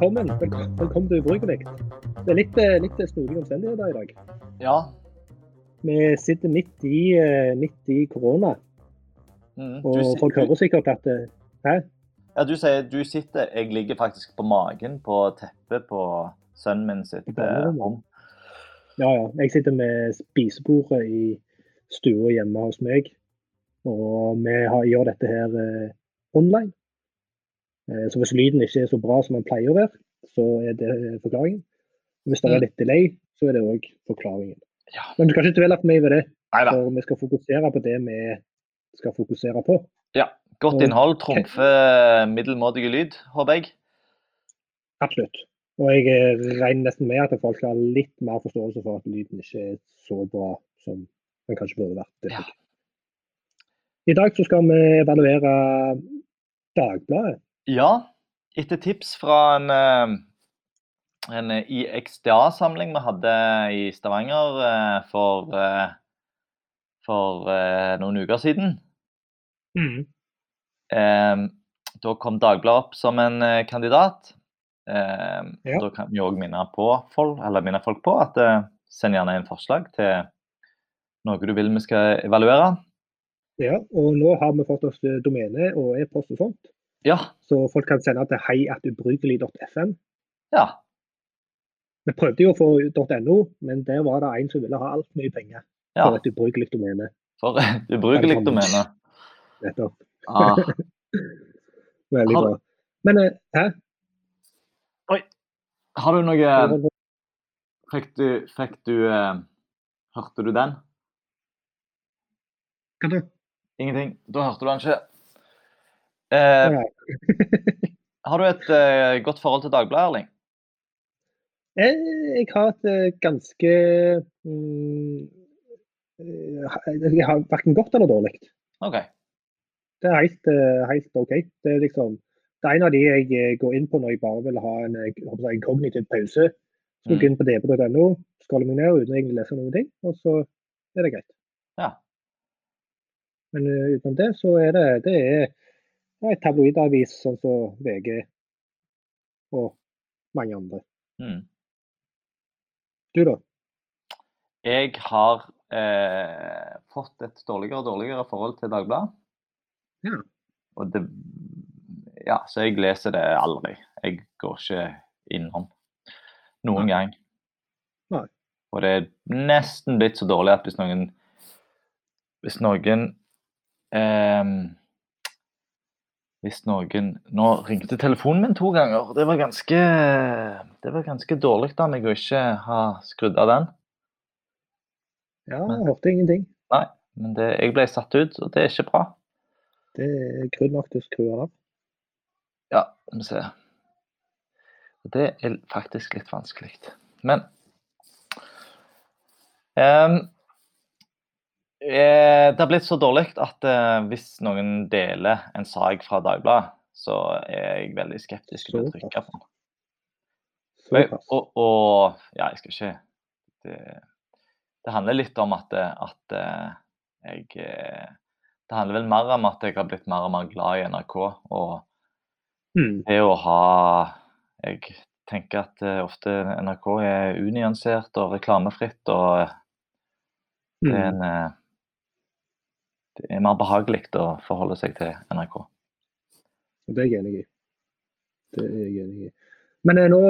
velkommen. Velkommen, til Ubrukelig. Det er litt, eh, litt snodige omstendigheter i dag. Ja. Vi sitter midt i, eh, midt i korona, Mm. og sitter, folk hører sikkert at eh, Hæ? ja, du sier du sitter Jeg ligger faktisk på magen på teppet på sønnen min sitt eh, rom. Ja, ja. Jeg sitter med spisebordet i stua hjemme hos meg. Og vi har, gjør dette her eh, online. Eh, så hvis lyden ikke er så bra som den pleier å være, så er det forklaringen. Hvis det er litt delay, så er det òg forklaringen. Ja. Men du skal ikke dvele for mye ved det, Neida. for vi skal fokusere på det vi skal fokusere på. Ja. Godt innhold trumfer middelmådig lyd, håper jeg. Absolutt. Og jeg eh, regner nesten med at folk har litt mer forståelse for at lyden ikke er så bra som den kanskje burde vært. Ja. I dag så skal vi evaluere Dagbladet. Ja, etter tips fra en, eh, en IXDA-samling vi hadde i Stavanger eh, for, eh, for eh, noen uker siden. Mm. Da kom Dagbladet opp som en eh, kandidat. Eh, Ja. Da kan vi òg minne, folk- minne folk på at eh, send gjerne inn forslag til noe du vil vi skal evaluere. Ja, og nå har vi fått oss eh, domene og e-post og sånt, Ja. så folk kan sende til heiatubrukelig.fm. ja. Vi prøvde jo å få .no, men der var det en som ville ha altfor mye penger ja. for et ubrukelig domene. For ubrukelig domene. Nettopp. Ah. Veldig bra. Men eh, Oi. Har du noe Fikk du, fikk du eh, Hørte du den? Hva da? Ingenting? Da hørte du den ikke. Eh, har du et eh, godt forhold til Dagbladet, Erling? Jeg, Jeg har et eh, ganske mm, eh, Jeg har verken godt eller dårlig. Okay. Det er helt, eh, helt OK. Det er liksom det er en av de jeg eh, går inn på når jeg bare vil ha en, eh, å en kognitiv pause. Så går jeg inn på db.no, scroller meg ned uten å egentlig lese noen ting, og så er det greit. Ja. Men eh, utenom det, så er det, det er, det en tabloidavis sånn som VG og mange andre. Mm. Du, da? Jeg har eh, fått et dårligere og dårligere forhold til Dagbladet. Ja. Og det Ja, så jeg leser det aldri. Jeg går ikke innom noen gang. Nei. Og det er nesten blitt så dårlig at hvis noen Hvis noen ehm, Hvis noen Nå ringte telefonen min to ganger. Det var ganske Det var ganske dårlig av meg å ikke ha skrudd av den. Ja, jeg hørte ingenting. Nei, men det, jeg ble satt ut, og det er ikke bra. Det er grunn nok til å skru av. Ja, vi må se. Det er faktisk litt vanskelig. Men eh, Det har blitt så dårlig at eh, hvis noen deler en sak fra Dagbladet, så er jeg veldig skeptisk til å trykke på den. Og, og, og ja, jeg skal ikke det, det handler litt om at, at eh, jeg eh, Det handler vel mer om at jeg har blitt mer og mer glad i NRK. Og Mm. det å ha Jeg tenker at eh, ofte NRK er unyansert og reklamefritt, og det er, Mm. en, eh, det er mer behagelig å forholde seg til NRK. Det er jeg enig i. Det er jeg enig i. Men eh, nå,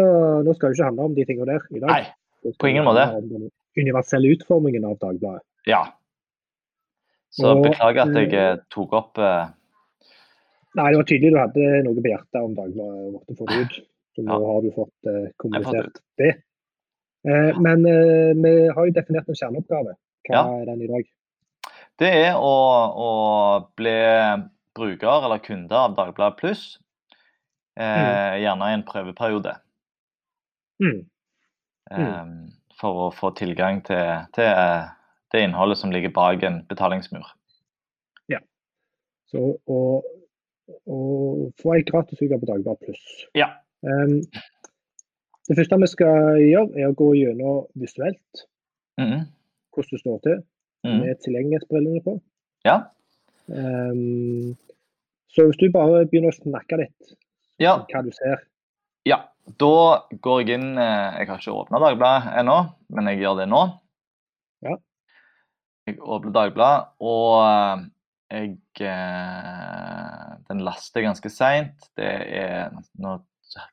nå skal det ikke handle om de tingene der i dag. Nei, på ingen måte. den universelle utformingen av Dagbladet. ja. Så Og, beklager at jeg eh, eh, tok opp eh, Nei, det var tydelig du hadde noe på hjertet om Dagbladet og måtte få det ut. Så nå Ja. har du fått eh, kommunisert det. Eh, men vi har jo definert en kjerneoppgave. Hva Ja. er den i dag? Det er å, å bli bruker eller kunde av Dagbladet Pluss. Eh, Gjerne i en prøveperiode. Mm. Eh, for å få tilgang til, til eh, det innholdet som ligger bak en betalingsmur. Ja. Så å, å få ei gratisuke på Dagbladet pluss. Ja. Um, det første vi skal gjøre, er å gå gjennom visuelt Mhm. hvordan det står til Mhm. med tilgjengelighetsbrillene på. Ja. Um, så hvis du bare begynner å snakke litt Ja. hva du ser. ja. da går jeg inn eh, Jeg har ikke åpna Dagbladet ennå, men jeg gjør det nå. Ja. Jeg åpner Dagbladet, og eh, jeg eh, Den laster ganske seint. Det er Nå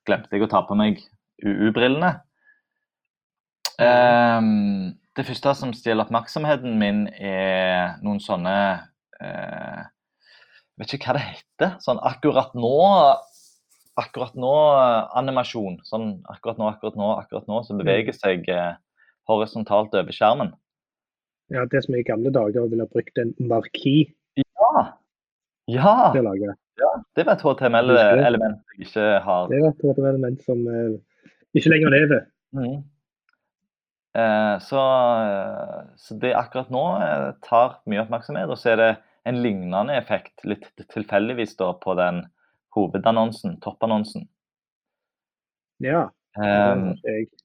glemte jeg å ta på meg UU-brillene. Ehm, det første som stjeler oppmerksomheten min, er noen sånne eh, Jeg vet ikke hva det heter. Sånn akkurat nå Akkurat nå-animasjon. Sånn akkurat nå, akkurat nå, akkurat nå, som beveger seg eh, horisontalt over skjermen. Ja, Det som i gamle dager ville ha brukt en marki. Ja! Ja! til å lage. Det var et HTML-element jeg ikke har. Det var et HTML-element som eh, ikke lenger lever. Mhm. Eh, så, eh, så det akkurat nå eh, tar mye oppmerksomhet. Og så er det en lignende effekt, litt tilfeldigvis da, på den hovedannonsen, toppannonsen. Ja. Um,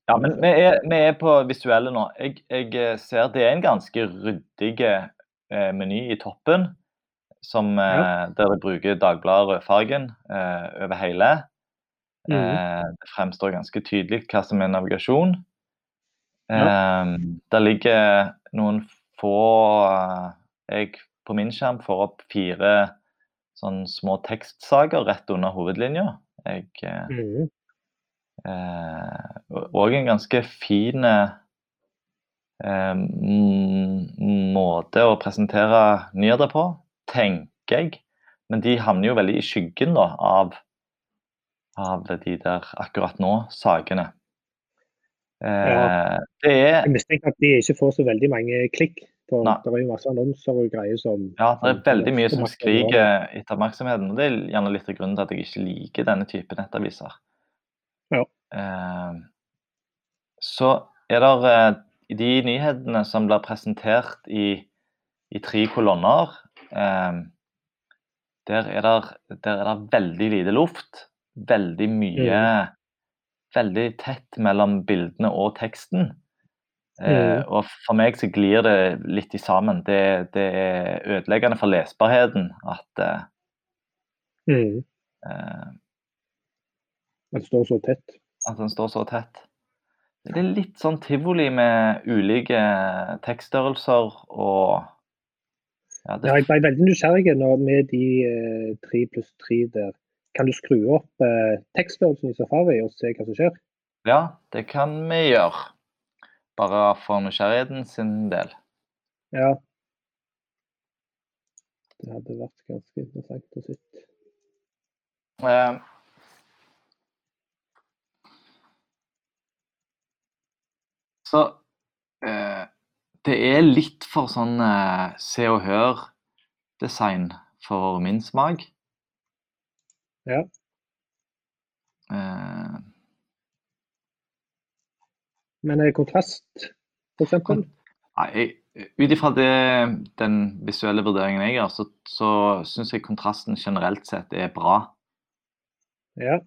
ja, men vi er, vi er på visuelle nå. Jeg, jeg ser det er en ganske ryddig eh, meny i toppen, som, eh, der de bruker Dagbladet rødfargen eh, over hele. Mm. Eh, det fremstår ganske tydelig hva som er navigasjon. Ja. Eh, der ligger noen få eh, Jeg på min skjerm får opp fire sånn små tekstsaker rett under hovedlinja. Jeg eh, Mhm. Eh, og en ganske fin eh, måte å presentere nyheter på, tenker jeg. Men de havner jo veldig i skyggen da, av, av de der akkurat nå-sakene. Eh, Ja. Det er Jeg mistenker at de ikke får så veldig mange klikk. For Nei. det er jo masse annonser og greier som Ja, det er veldig mye som skriker etter oppmerksomheten. og Det er gjerne litt av grunnen til at jeg ikke liker denne type nettaviser. Ja. Eh, så er det eh, de nyhetene som blir presentert i, i tre kolonner eh, der, er det, der er det veldig lite luft. Veldig mye Veldig tett mellom bildene og teksten. Eh, Mm. og for meg så glir det litt i sammen. Det, det er ødeleggende for lesbarheten at eh, Mm. eh, Den står så tett. at den står så tett. Det er litt sånn tivoli med ulike tekststørrelser og ja, det, Ja, jeg ble veldig nysgjerrig med de eh, tre pluss tre der. Kan du skru opp eh, tekststørrelsen i Safari og se hva som skjer? ja, det kan vi gjøre. Bare for nysgjerrigheten sin del. Ja. Det hadde vært ganske interessant å se. Eh, så eh, det er litt for sånn eh, Se og Hør-design for min smak. Ja. Eh, Men eh, kontrast, for eksempel? Nei, Ut ifra den visuelle vurderingen jeg gjør, så, så syns jeg kontrasten generelt sett er bra. Ja.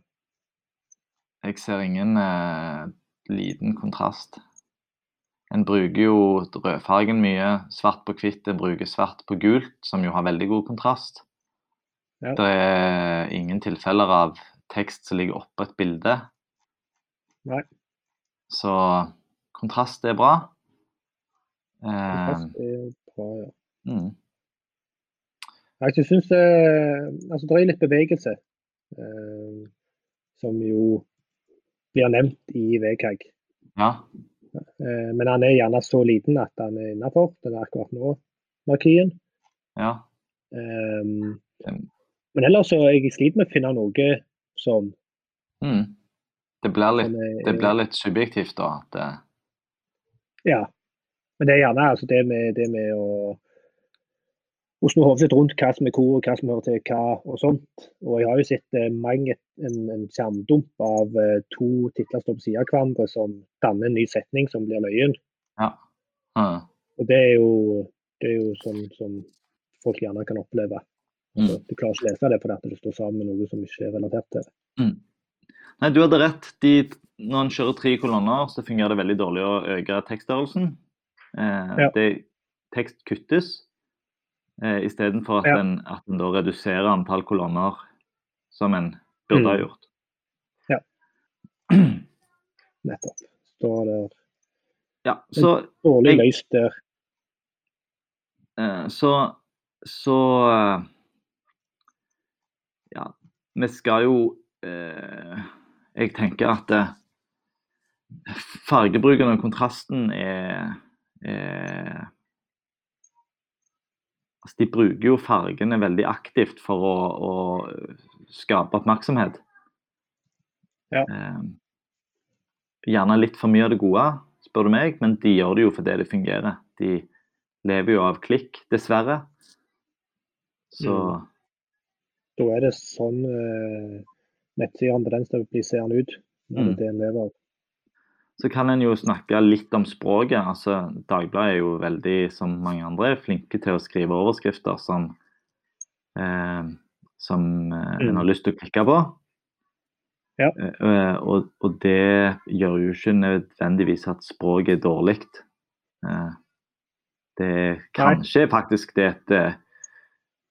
Jeg ser ingen eh, liten kontrast. En bruker jo rødfargen mye, svart på hvitt. En bruker svart på gult, som jo har veldig god kontrast. Ja. Det er ingen tilfeller av tekst som ligger oppå et bilde. Nei. Så kontrast er bra. Eh, Kontrast er bra, ja. mm, Jeg syns eh, altså, det er litt bevegelse, eh, som jo blir nevnt i VKG. ja. Eh, men han er gjerne så liten at han er innafor. Den er akkurat nå markien. ja. Eh, Mm. Men ellers så jeg sliter med å finne noe som, Mm. Det blir litt Det blir litt subjektivt, da. Det, Ja. Men det er gjerne altså, det, med, det med å å snu hodet sitt rundt hva som er hvor, og hva som hører til hva, og sånt. Og jeg har jo sett eh, mange, en, en skjermdump av eh, to titler står på siden av hverandre som danner en ny setning som blir løyen. ja. Mm. Og det er jo, det er jo sånn som folk gjerne kan oppleve. Altså, du klarer ikke å lese det fordi det står sammen med noe som ikke er relatert til det. Mm. Nei, du hadde rett. De, når en kjører tre kolonner, så fungerer det veldig dårlig å øke tekststørrelsen. Eh, Ja. det, tekst kuttes eh, istedenfor at, Ja. en, at en da reduserer antall kolonner som en burde ha Mm. gjort. Ja. Nettopp. Står der Ja, så, dårlig løst der. eh, så, så eh, Ja, vi skal jo eh, Jeg tenker at eh, fargebruken og kontrasten er, er Altså, de bruker jo fargene veldig aktivt for å, å skape oppmerksomhet. Ja. Eh, gjerne litt for mye av det gode, spør du meg, men de gjør det jo fordi det fungerer. De lever jo av klikk, dessverre. Så Mm. Da er det sånn eh, nettsidene til å blir seende ut. Mm. det en lever av. Så kan en jo snakke litt om språket. altså Dagbladet er jo veldig, som mange andre, flinke til å skrive overskrifter som, eh, som eh, en Mm. har lyst til å klikke på. Ja. Eh, og, og det gjør jo ikke nødvendigvis at språket er dårlig. Eh, det er kanskje faktisk det eh,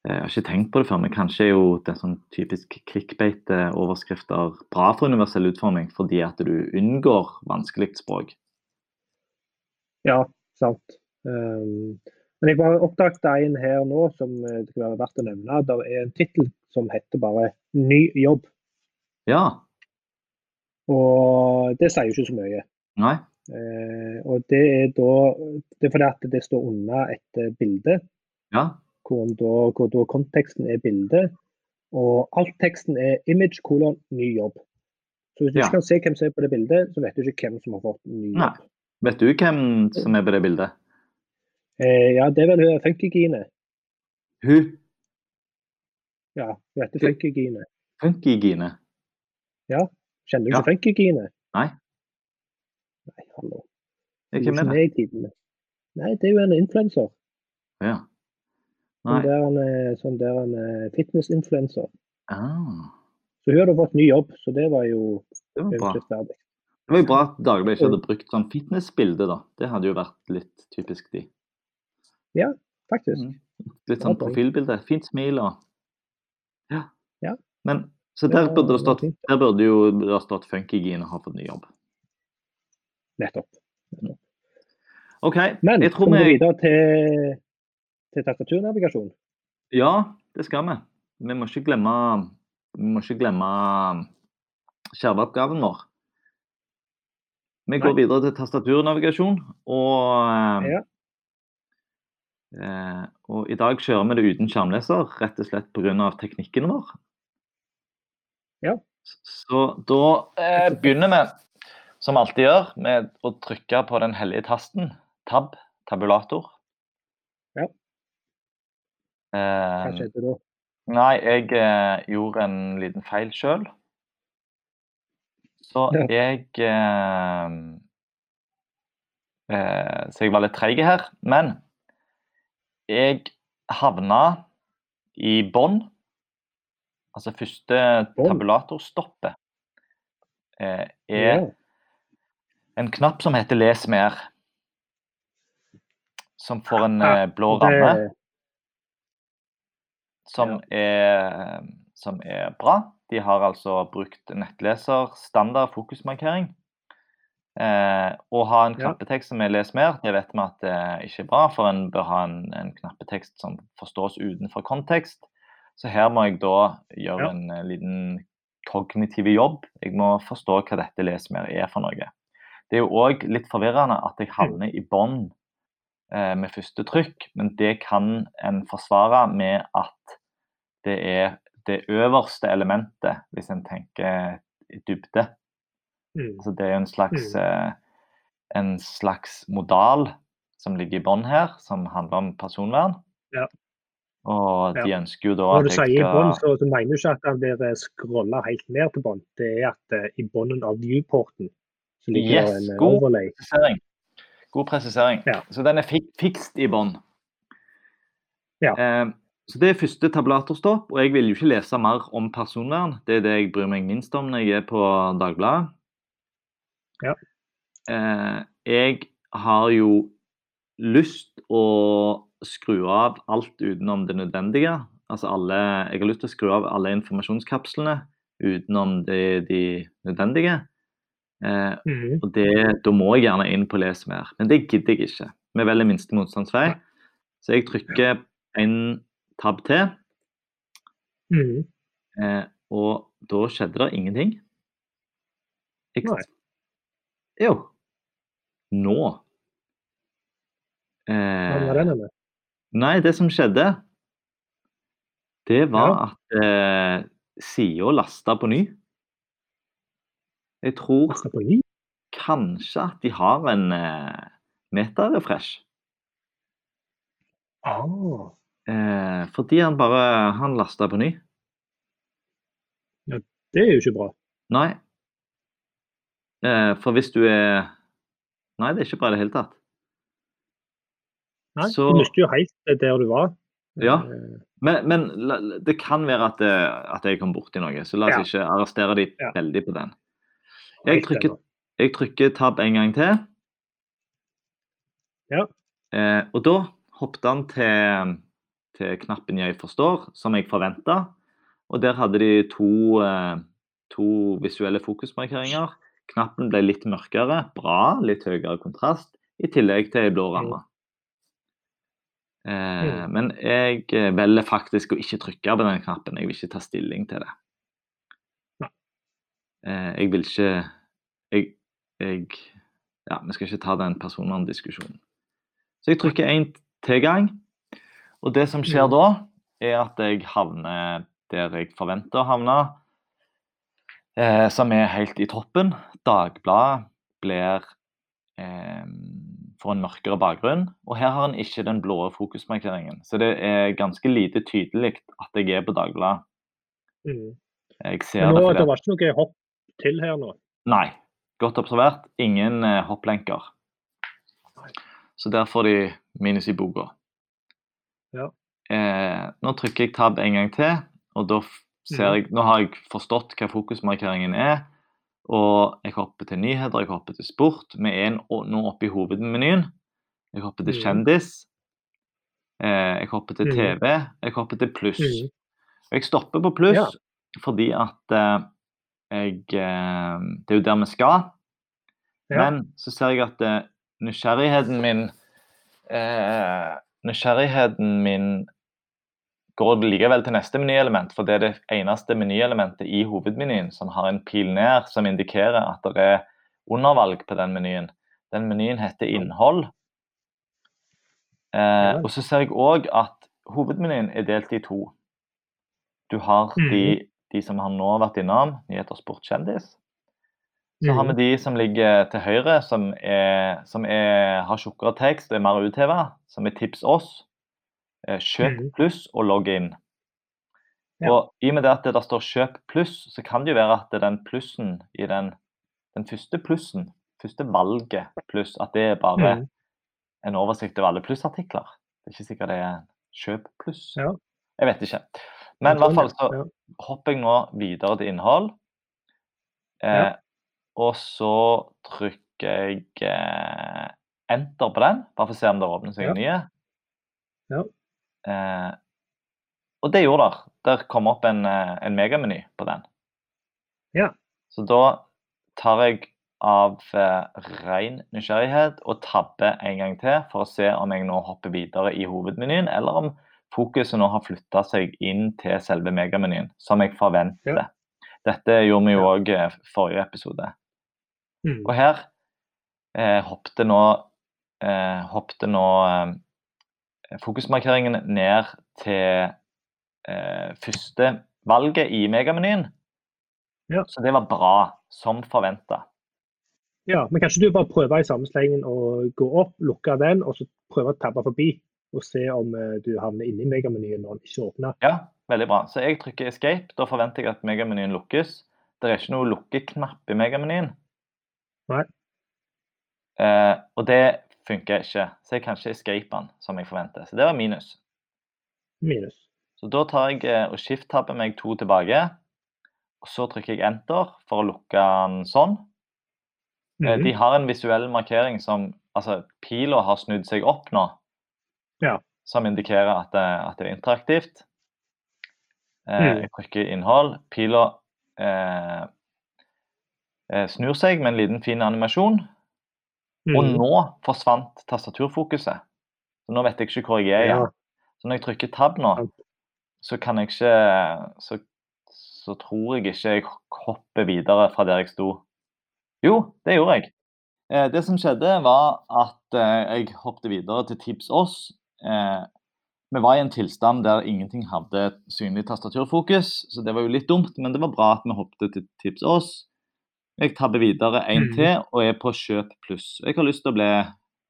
Jeg har ikke tenkt på det før, men kanskje er jo det sånn typisk clickbait-overskrifter bra for universell utforming, fordi at du unngår vanskelig språk. Ja, sant. Um, men jeg bare oppdaget en her nå som eh, det kan være verdt å nevne. Det er en tittel som heter bare 'Ny jobb'. Ja. Og det sier jo ikke så mye. Nei. Uh, og det er da Det er fordi at det står under et eh, bilde, Ja. Hvor, da, hvor da konteksten er bildet. Og alt teksten er 'image kolon ny jobb'. Så hvis du Ja. ikke kan se hvem som er på det bildet, så vet du ikke hvem som har fått ny Nei. jobb. Vet du hvem som er på det bildet? Eh, ja, det er vel hun Funkygine. Hun Ja, hun heter Funkygine. Funky-Gine. Kjenner du Ja. ikke Funkygine? Nei. Nei, hallo. Hvem er det? Nei, det er jo en influenser. Ja. Sånn der han er, sånn der. Ah, Så hun hadde fått ny jobb, så det var jo det var bra. Det var jo bra at Dagbladet ikke hadde brukt sånn fitnessbilde, da. Det hadde jo vært litt typisk de. Ja, Faktisk. Mm. Litt sånn profilbilde. Fint smil og Ja. Ja. Men så der burde det stått. Der burde jo det ha stått Funky-Gine har fått ny jobb. Nettopp. OK. Men jeg tror vi gå vi videre til, til tastaturnavigasjon? Ja, det skal vi. Vi må ikke glemme må ikke glemme skjerveoppgaven vår. Vi går Nei. videre til tastaturnavigasjon, og Ja. eh, Og i dag kjører vi det uten skjermleser, rett og slett pga. teknikken vår. Ja. Så da eh, begynner vi, som alltid gjør, med å trykke på den hellige tasten. Tab, tabulator. Hva Eh, skjedde da? Nei, jeg eh, gjorde en liten feil sjøl. Så jeg eh, eh, Så jeg var litt treig her. Men jeg havna i bånn. Altså første tabulatorstoppet eh, er en knapp som heter 'les mer'. Som får en eh, blå ramme. Som, er, som er bra. De har altså brukt nettleser, standard fokusmarkering. Eh, å ha en knappetekst som er 'les mer', det vet vi at det ikke er bra, for en bør ha en, en knappetekst som forstås utenfor kontekst. Så her må jeg da gjøre Ja. en eh, liten kognitiv jobb. Jeg må forstå hva dette 'les mer' er for noe. Det er jo òg litt forvirrende at jeg havner i bånn eh, med første trykk, men det kan en forsvare med at det er det øverste elementet, hvis en tenker dybde. Mm. Altså det er en slags, Mm. eh, en slags modal som ligger i bånn her, som handler om personvern. Ja. Og de ønsker jo da Når du sier i bånn, så, så mener du ikke at den blir scrolla helt ned til bånn. Det er at uh, i bånden av viewporten så ligger Yes, en eh, god. overlay. presisering. God presisering. Ja. Så den er fik fikst i bånn. Ja. Eh, så det er første tablatorstopp, og jeg vil jo ikke lese mer om personvern. Det er det jeg bryr meg minst om når jeg er på Dagbladet. Ja. Eh, jeg har jo lyst å skru av alt utenom det nødvendige. Altså alle, jeg har lyst til å skru av alle informasjonskapslene utenom de, de nødvendige. Eh, Mhm. og det, da må jeg gjerne inn på les mer, men det gidder jeg ikke. Vi velger minste motstandsvei, så jeg trykker en tab T. Mm. eh, og da skjedde det ingenting. Jeg, Nei. Jo. Nå. Eh, nei, det som skjedde, det var Ja. at eh, sida lasta på ny. Jeg tror kanskje at de har en eh, metarefresh. Ah, Eh, fordi han bare Han lasta på ny. Ja, det er jo ikke bra. Nei. Eh, for hvis du er Nei, det er ikke bra i det hele tatt. Nei, Så- Du mister jo helt der du var. Ja. Eh, Men, men det kan være at, det, at jeg kom borti noe, så la oss Ja. ikke arrestere de Ja. veldig på den. Jeg trykker, jeg trykker tab en gang til. Ja. Eh, og da hoppet han til, til knappen 'Jeg forstår', som jeg forventa. Og der hadde de to, eh, to visuelle fokusmarkeringer. Knappen ble litt mørkere, bra, litt høyere kontrast, i tillegg til ei blå ramme. Eh, Mm. men jeg eh, velger faktisk å ikke trykke på den knappen. Jeg vil ikke ta stilling til det. Eh, jeg vil ikke jeg, jeg Ja, vi skal ikke ta den personverndiskusjonen. Så jeg trykker en til gang. Og det som skjer Mm. da, er at jeg havner der jeg forventer å havne, eh, som er helt i toppen. Dagbladet blir eh, får en mørkere bakgrunn, og her har en ikke den blå fokusmarkeringen. Så det er ganske lite tydelig at jeg er på Dagbladet. Mm. Jeg ser Men nå, det, det var ikke noe hopp til her nå. Nei. Godt observert. Ingen eh, hopplenker. Så der får de minus i boka. Ja. Eh, nå trykker jeg tab en gang til, og da ser Mhm. jeg Nå har jeg forstått hva fokusmarkeringen er. Og jeg hopper til nyheter, jeg hopper til sport. Vi er nå oppe i hovedmenyen. Jeg hopper til Mhm. kjendis. Eh, jeg hopper til Mhm. TV. Jeg hopper til pluss. Og jeg stopper på pluss Ja. fordi at eh, jeg eh, Det er jo der vi skal. Men så ser jeg at eh, nysgjerrigheten min eh, Nysgjerrigheten min går likevel til neste menyelement, for det er det eneste menyelementet i hovedmenyen som har en pil ned, som indikerer at det er undervalg på den menyen. Den menyen heter innhold. Eh, og så ser jeg òg at hovedmenyen er delt i to. Du har de, de som har nå vært innom, nyheter, sport, kjendis. Så har vi Mhm. de som ligger til høyre, som, er, som er, har tjukkere tekst og er mer utheva, som er tips oss. Eh, Kjøp Mhm. pluss og logg inn. Ja. Og I og med det at det der står 'kjøp pluss', så kan det jo være at det er den plussen i den, den første plussen, første valget pluss, at det er bare Mhm. en oversikt over alle plussartikler. Det er ikke sikkert det er 'kjøp pluss'. Ja. Jeg vet ikke. Men i hvert fall så hopper jeg nå videre til innhold. Eh, Ja. Og så trykker jeg eh, enter på den, bare for å se om det åpner seg ja. nye. Ja. Eh, og det gjorde det. Der kom opp en, eh, en megameny på den. Ja. Så da tar jeg av eh, ren nysgjerrighet og tabber en gang til for å se om jeg nå hopper videre i hovedmenyen, eller om fokuset nå har flytta seg inn til selve megamenyen, som jeg forventer. Ja. Dette gjorde vi jo Ja. òg i forrige episode. Mhm. Og her eh, hoppte nå, eh, hoppte nå eh, fokusmarkeringen ned til eh, første valget i megamenyen. Ja. Så det var bra, som forventa. Ja, men kanskje du bare prøver i samme slengen å gå opp, lukke den, og så prøve å tabbe forbi og se om eh, du havner inne i megamenyen når den ikke åpner. Ja, veldig bra. Så jeg trykker escape. Da forventer jeg at megamenyen lukkes. Det er ikke noe lukkeknapp i megamenyen. Nei. Eh, og det funker ikke. Så jeg kan ikke escape den som jeg forventer. Så det var minus. Minus. Så da tar jeg eh, og skift-tabber meg to tilbake. Og så trykker jeg enter for å lukke den sånn. Eh, Mhm. De har en visuell markering som Altså, pila har snudd seg opp nå. Ja. Som indikerer at det, at det er interaktivt. Eh, Mm. Jeg trykker innhold. Pila eh, snur seg med en liten fin animasjon. Og Mhm. nå forsvant tastaturfokuset. Så nå vet jeg ikke hvor jeg er igjen. Ja. Så når jeg trykker tab nå, så kan jeg ikke så, så tror jeg ikke jeg hopper videre fra der jeg sto. Jo, det gjorde jeg. Eh, det som skjedde, var at eh, jeg hoppet videre til Tips oss. Eh, vi var i en tilstand der ingenting hadde synlig tastaturfokus, så det var jo litt dumt, men det var bra at vi hoppet til Tips oss. Jeg tabber videre én Mhm. til og er på kjøp pluss. Jeg har lyst til å bli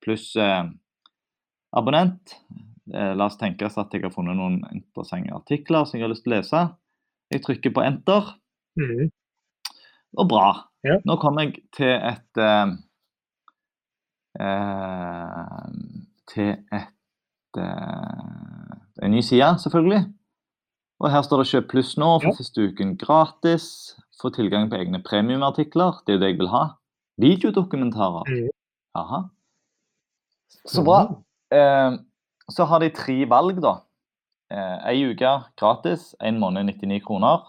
pluss-abonnent. Eh, la oss tenke oss at jeg har funnet noen interessante artikler som jeg har lyst til å lese. Jeg trykker på enter, Mm. og bra. Ja. Nå kommer jeg til et eh, eh, Til et eh, en ny side, selvfølgelig. Og her står det 'kjøp pluss nå', for Ja. første uken gratis. Få tilgang på egne premiumartikler. Det er jo det jeg vil ha. Videodokumentarer. Mhm. Aha. Så bra. Eh, så har de tre valg, da. Eh, Ei uke gratis, en måned 99 kroner.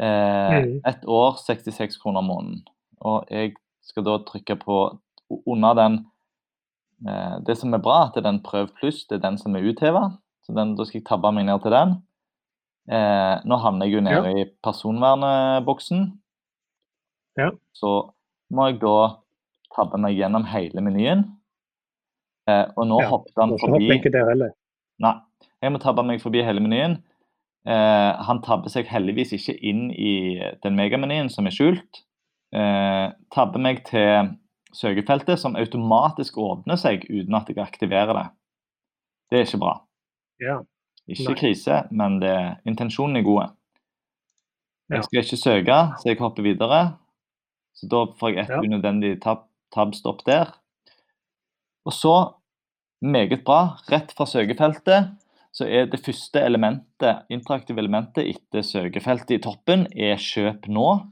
Eh, Mhm. Et år 66 kroner måneden. Og jeg skal da trykke på under den eh, Det som er bra, at det er den prøv pluss, det er den som er utheva. Så den, da skal jeg tabbe meg ned til den. Eh, nå havner jeg jo nede i personvernboksen. Ja. Så må jeg da tabbe meg gjennom hele menyen. Eh, og nå Ja, hoppet han forbi. Nei, jeg må tabbe meg forbi hele menyen. Eh, han tabber seg heldigvis ikke inn i den megamenyen som er skjult. Eh, tabber meg til søkefeltet som automatisk åpner seg uten at jeg aktiverer det. Det er ikke bra. Ja. Ikke Nei. krise, men det, intensjonen er god. Jeg skal ikke søke, så jeg hopper videre. Så da får jeg et Ja. unødvendig tab, tab-stopp der. Og så, meget bra, rett fra søkefeltet, så er det første elementet, interaktive elementet etter søkefeltet i toppen, er 'kjøp nå',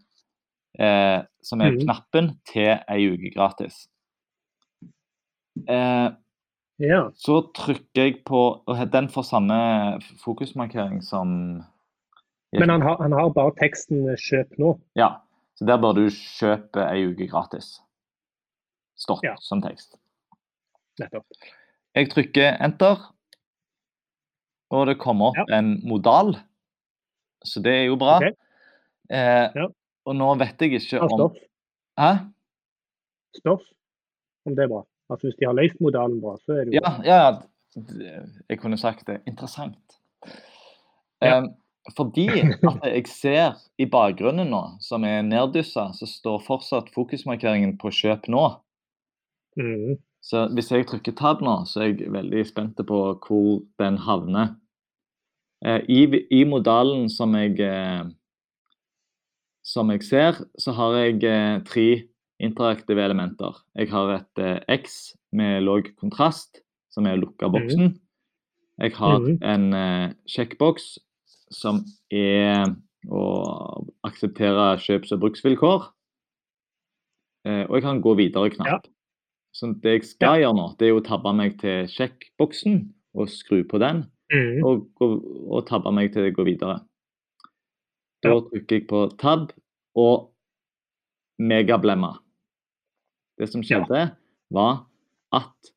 eh, som er mm. knappen til ei uke gratis. Eh, Ja. så trykker jeg på og Den får samme fokusmarkering som Men han har, han har bare teksten 'kjøp nå'. Ja. Så der bør du kjøpe ei uke gratis. Stått Ja. som tekst. Nettopp. Jeg trykker enter, og det kommer opp en modal. Så det er jo bra. Okay. Eh, Ja. Og nå vet jeg ikke om stoff. Hæ? Stoff. Om det er bra. Altså Hvis de har løst modalen bra, så er det jo Ja, ja. Jeg kunne sagt det. Interessant. Ja. Um, fordi at jeg ser i bakgrunnen nå, som er neddyssa, så står fortsatt fokusmarkeringen på 'kjøp nå'. Mm. Så hvis jeg trykker tab nå, så er jeg veldig spent på hvor den havner. Eh, i, I modalen som jeg, eh, som jeg ser, så har jeg eh, tre interaktive elementer. Jeg har et eh, X med lav kontrast, som er lukka boksen. Jeg har Mhm. en eh, sjekkboks som er å akseptere kjøps- og bruksvilkår. Eh, og jeg kan gå videre-knapp. Så det jeg skal gjøre nå, det er å tabbe meg til sjekkboksen og skru på den, Mm. og, og, og tabbe meg til gå videre. Da Ja. trykker jeg på tab og megablemma. Det som skjedde, var at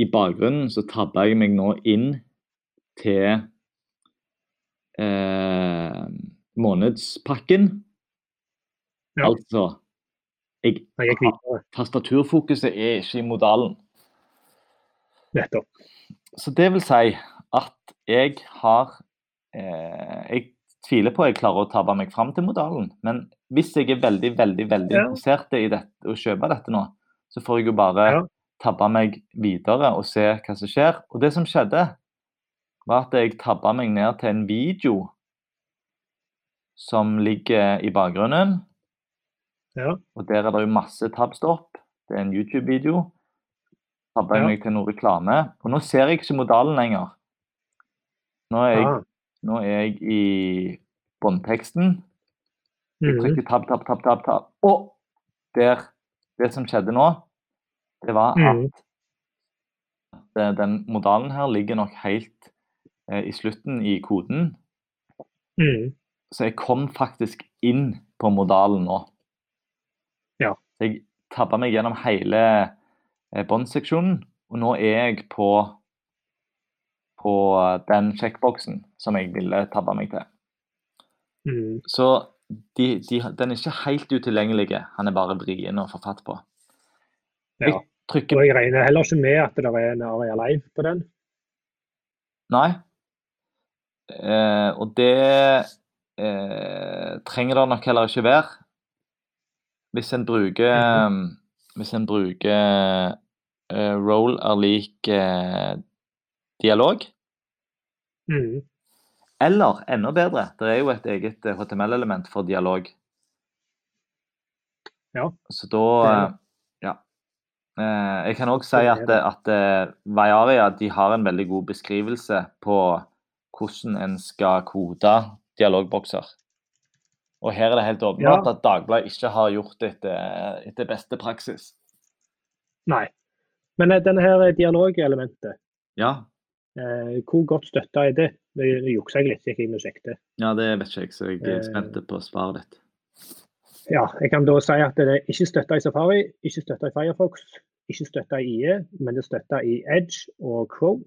i bakgrunnen så tabba jeg meg nå inn til eh, månedspakken. Ja. Altså jeg. Tastaturfokuset er ikke i modalen. Nettopp. Så det vil si at jeg har eh, Jeg tviler på jeg klarer å tabbe meg fram til modalen. Men hvis jeg er veldig veldig, veldig Ja. interessert i dette, å kjøpe dette nå, så får jeg jo bare Ja. tabbe meg videre og se hva som skjer. Og det som skjedde, var at jeg tabba meg ned til en video som ligger i bakgrunnen. Ja. Og der er det jo masse tabstopp. Det er en YouTube-video. Tabba jeg Ja. meg til noe reklame. Og nå ser jeg ikke modalen lenger. Nå er jeg, Ah. Nå er jeg i båndteksten. Jeg Mhm. trykker tab, tab, tab, tab. tab. Og der, det som skjedde nå, det var Mhm. at den modalen her ligger nok helt eh, i slutten i koden. Mm. Så jeg kom faktisk inn på modalen nå. Så jeg tabba meg gjennom hele eh, båndseksjonen, og nå er jeg på, på den sjekkboksen som jeg ville tabba meg til. Mm. Så de, de, den er ikke helt utilgjengelig, han er bare vrien å få fatt på. Ja. Jeg trykker Og jeg regner heller ikke med at det er en Aria Live på den. Nei. Eh, og det eh, trenger det nok heller ikke være. Hvis en bruker Hvis en bruker eh, roll er lik eh, dialog, Mm. Eller enda bedre, det er jo et eget eh, HTML-element for dialog. Ja. Så da eh, Ja. Eh, jeg kan òg si at, at Vajaria de har en veldig god beskrivelse på hvordan en skal kode dialogbokser. Og her er det helt åpenbart at Dagbladet ikke har gjort det etter, etter beste praksis. Nei. Men denne her dialogelementet, Ja, hvor godt støtta er det? Det juksa jeg litt, gikk inn og sjekket. ja det vet ikke jeg, så jeg er Eh. spent på svaret ditt. Ja, jeg kan da si at det er ikke støtta i Safari, ikke støtta i Firefox, ikke støtta i IE, men det er støtta i Edge og Chrome.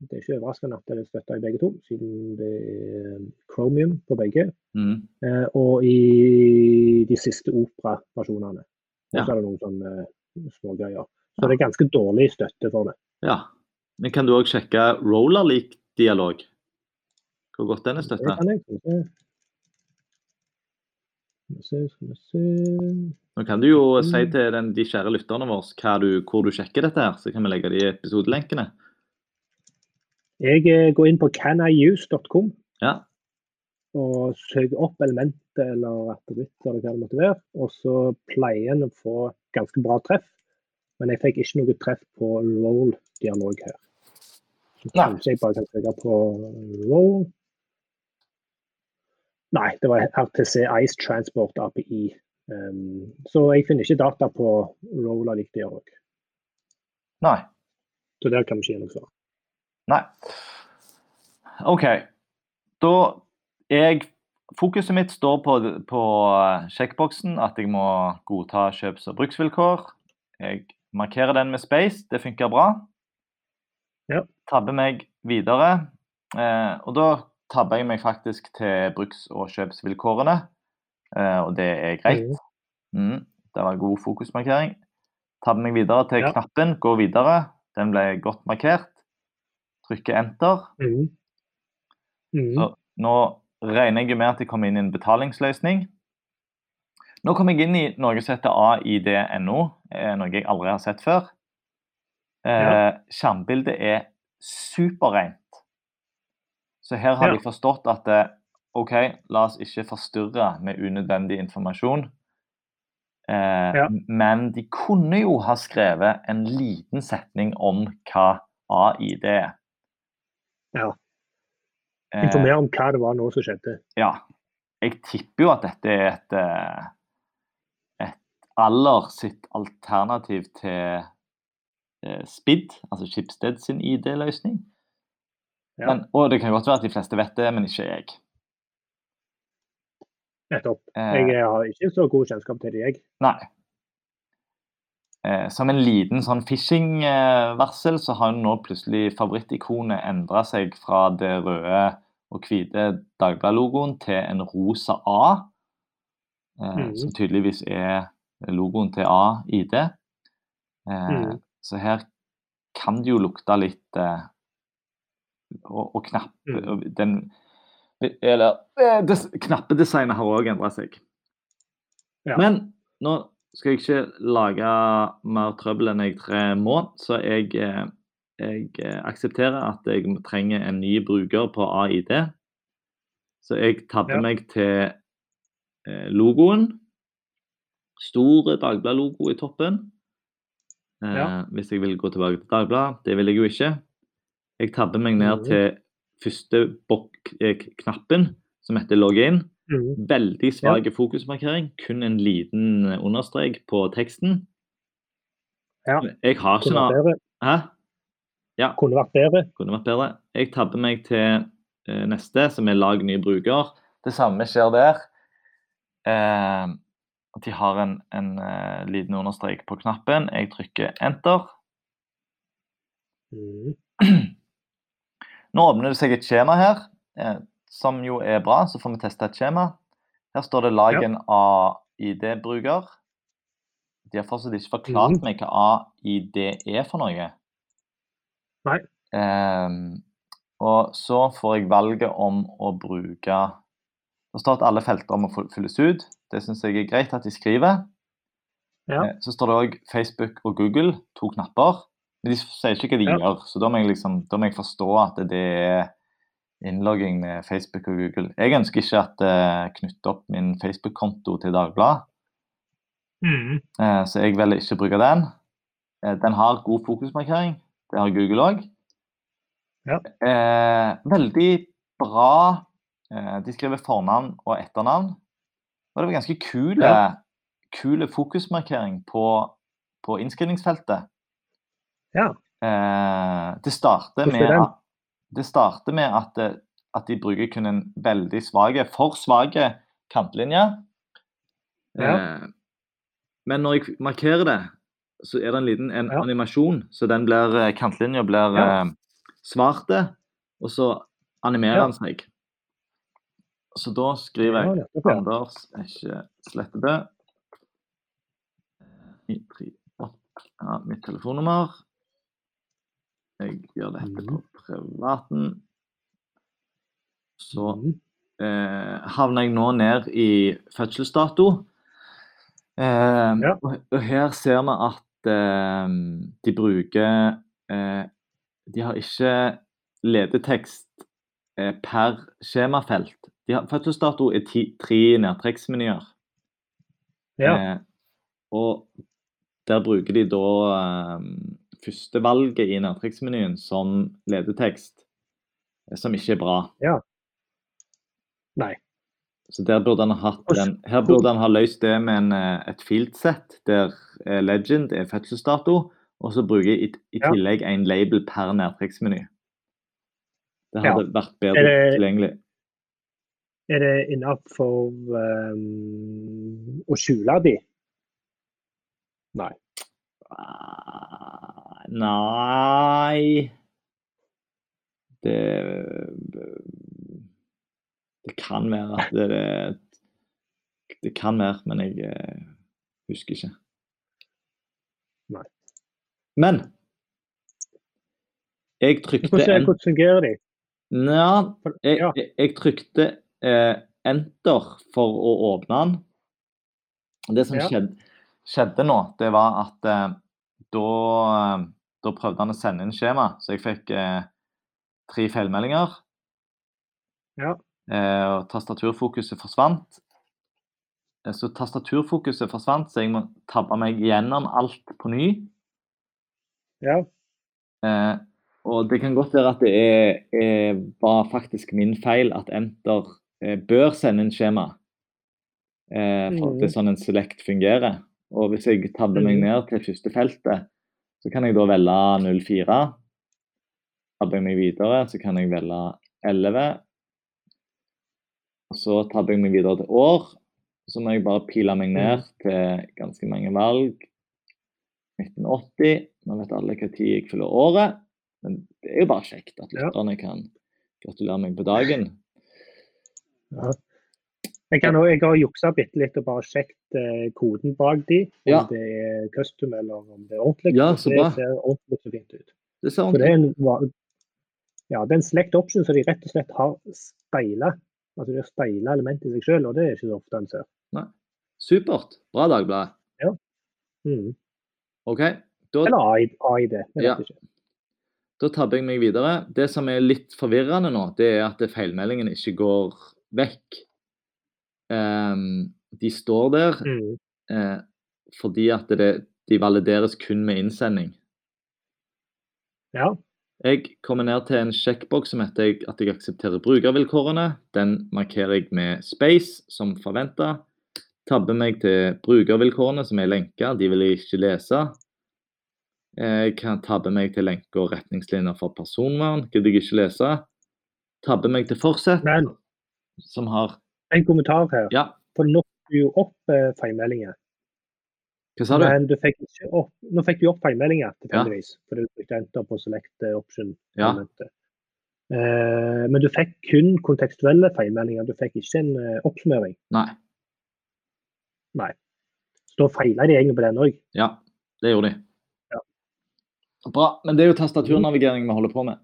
Det er ikke overraskende at det er støtta i begge to, siden det er Chromium på begge. Mm. Eh, og i de siste Opera-versjonene. Ja. så er det noen sånne eh, smågreier. Så det er ganske dårlig støtte for det. Ja. Men kan du òg sjekke roller lik dialog? Hvor godt den er støtta? Nå kan du jo Mm. si til den, de kjære lytterne våre du, hvor du sjekker dette, her, så kan vi legge de i episodelenkene. Jeg eh, går inn på caniuse.com Ja. og søker opp elementet eller attributt eller hva det måtte være. Og så pleier en å få ganske bra treff, men jeg fikk ikke noe treff på roll-dialog her. Kanskje jeg bare kan trykke på roll. Nei, det var RTC Ice Transport API. Um, så jeg finner ikke data på roller likt det òg. Nei. Så der kan vi ikke gi noe svar. Nei. OK. Da jeg Fokuset mitt står på, på sjekkboksen at jeg må godta kjøps- og bruksvilkår. Jeg markerer den med space. Det funker bra. Ja. Tabber meg videre. Eh, og da tabber jeg meg faktisk til bruks- og kjøpsvilkårene. Eh, og det er greit. Mm, det var god fokusmarkering. Tabber meg videre til Ja. knappen 'gå videre'. Den ble godt markert. Trykker enter. Mm. Mm. Så nå regner jeg med at jeg kommer inn i en betalingsløsning. Nå kommer jeg inn i noe som heter AID.no, eh, noe jeg aldri har sett før. Eh, Ja. Skjermbildet er superrent. Så her har Ja. de forstått at eh, OK, la oss ikke forstyrre med unødvendig informasjon. Eh, Ja. Men de kunne jo ha skrevet en liten setning om hva AID er. Ja. Informere Informer om hva det var nå som skjedde. ja. Jeg tipper jo at dette er et, eh, et aller sitt alternativ til eh, SPID, altså Schibsted sin ID-løsning. Ja. Men- Og det kan godt være at de fleste vet det, men ikke jeg. Nettopp. Eh, Jeg har ikke så god kjennskap til det, jeg. Nei. Eh, som en liten sånn phishing-varsel, så har nå plutselig favorittikonet endra seg fra det røde og hvite Dagbladet-logoen til en rosa A. Eh, Mhm. Som tydeligvis er logoen til A-ID. Eh, Mhm. Så her kan det jo lukte litt eh, Og, og knapp Mhm. den, Eller eh, des, knappedesignet har òg endra seg. Ja. Men nå skal jeg ikke lage mer trøbbel enn jeg tre må, så jeg, eh, jeg eh, aksepterer at jeg trenger en ny bruker på AID. Så jeg tabber Ja. meg til logoen. Stor Dagbladet-logo i toppen. Eh, Ja. Hvis jeg vil gå tilbake til Dagbladet. Det vil jeg jo ikke. Jeg tabber meg ned Mhm. til første eh, knappen, som heter login. Mhm. Veldig svak fokusmarkering. Kun en liten eh, understrek på teksten. Ja. Jeg har ikke noe Hæ? Ja. Kunne vært bedre. Kunne vært bedre. Jeg tabber meg til eh, neste, som er lag ny bruker. Det samme skjer der. Eh, at de har en, en uh, liten understrek på knappen. Jeg trykker enter. Mm. Nå åpner det seg et skjema her, eh, som jo er bra. Så får vi teste et skjema. Her står det 'lag Ja. AID-bruker'. De har fortsatt ikke forklart mm. meg hva AID er for noe. Nei. Ehm, og så får jeg valget om å bruke Det står at alle felter må fylles ut. Det syns jeg er greit at de skriver. Ja. Eh, Så står det òg Facebook og Google, to knapper. Men de sier ikke hva de Ja. gjør, så da må, liksom, da må jeg forstå at det er innlogging med Facebook og Google. Jeg ønsker ikke at det knytter opp min Facebook-konto til Dagbladet, Mm. eh, så jeg velger ikke å bruke den. Eh, Den har god fokusmarkering. Det har Google òg. Ja. Eh, veldig bra. Eh, de skriver fornavn og etternavn. Og det var ganske kule, Ja. kule fokusmarkering på, på innskrivningsfeltet. Ja. Eh, det starter med at, det starter med at, eh, at de bruker kun en veldig svake, for svake kantlinje. Ja. Eh, men når jeg markerer det, så er det en liten en Ja. animasjon, så den blir, eh, kantlinja blir Ja. eh, svarte, og så animerer den seg. Så da skriver jeg Anders, Esje Slettebø. Ja, mitt telefonnummer. Jeg gjør dette på privaten. Så Mm. eh, havner jeg nå ned i fødselsdato. Eh, Ja. og, og her ser vi at eh, de bruker eh, De har ikke ledetekst eh, per skjemafelt. De har, fødselsdato er ti, tre nedtrekksmenyer. Ja. Eh, og der bruker de da eh, førstevalget i nedtrekksmenyen som ledetekst, eh, som ikke er bra. Ja. Nei. Så der burde han ha hatt den. her burde han ha løst det med en, et et fieldset der eh, legend er fødselsdato, og så bruke i, i Ja. tillegg en label per nedtrekksmeny. Det Ja. hadde vært bedre tilgjengelig. Er det innafor um, å skjule de? Nei. Ah, Nei Det Det kan være at det er Det kan være, men jeg eh, husker ikke. Nei. Men jeg trykte Hvordan, en hvordan fungerer de? Nja, jeg, Ja. jeg, jeg trykte eh, enter for å åpne den. Det som Ja. skjedde, skjedde nå, det var at eh, da, eh, da prøvde han å sende inn skjema, så jeg fikk eh, tre feilmeldinger. Ja. Eh, og tastaturfokuset forsvant. Eh, Så tastaturfokuset forsvant, så jeg må tabbe meg gjennom alt på ny. Ja. Eh, og det kan godt være at det er, er, var faktisk min feil at Enter bør sende inn skjema. Eh, for at det er sånn en select fungerer. Og hvis jeg tabber meg Mhm. ned til første feltet, så kan jeg da velge 04. Tabber jeg meg videre, så kan jeg velge 11. Og så tabber jeg meg videre til år. Så må jeg bare pile meg ned til ganske mange valg. 1980. Nå vet alle hva tid jeg fyller året. Men det er jo bare kjekt at lytterne kan gratulere meg på dagen. Ja. Jeg, kan, også- jeg har juksa bitte litt og bare sjekket eh, koden bak de, om Ja. det er custom eller om det er ordentlig. Ja, det bra. ser ordentlig så fint ut. Det ser Så det ordentlig er en, ja, det er en select option så de rett og slett har speila. Altså de har speila elementet i seg sjøl, og det er ikke så ofte en ser. Supert. Bra, Dagbladet. Mm. OK, da, Eller AI, AID. Jeg vet Ja. ikke. da tabber jeg meg videre. Det som er litt forvirrende nå, det er at feilmeldingen ikke går vekk. Um, de står der Mm. uh, fordi at det, de valideres kun med innsending. Ja. Jeg kommer ned til en sjekkboks som heter at jeg aksepterer brukervilkårene. Den markerer jeg med space, som forventa. Tabber meg til brukervilkårene, som er lenka. De vil jeg ikke lese. Jeg kan tabbe meg til lenker og retningslinjer for personvern. Gidder jeg ikke lese. Tabber meg til fortsett, Men som har en kommentar her. Ja, For nå, fikk du jo opp eh, feilmeldinger. Hva sa du? Men du fikk ikke opp, nå fikk du opp feilmeldinger, Ja. tilfeldigvis. Fordi du trykte enter på select eh, option. Ja. Eh, men du fikk kun kontekstuelle feilmeldinger. Du fikk ikke en eh, oppsummering. Nei. Så da feila de egentlig på den òg. Ja, det gjorde de. Ja. Bra. Men det er jo tastaturnavigering vi holder på med.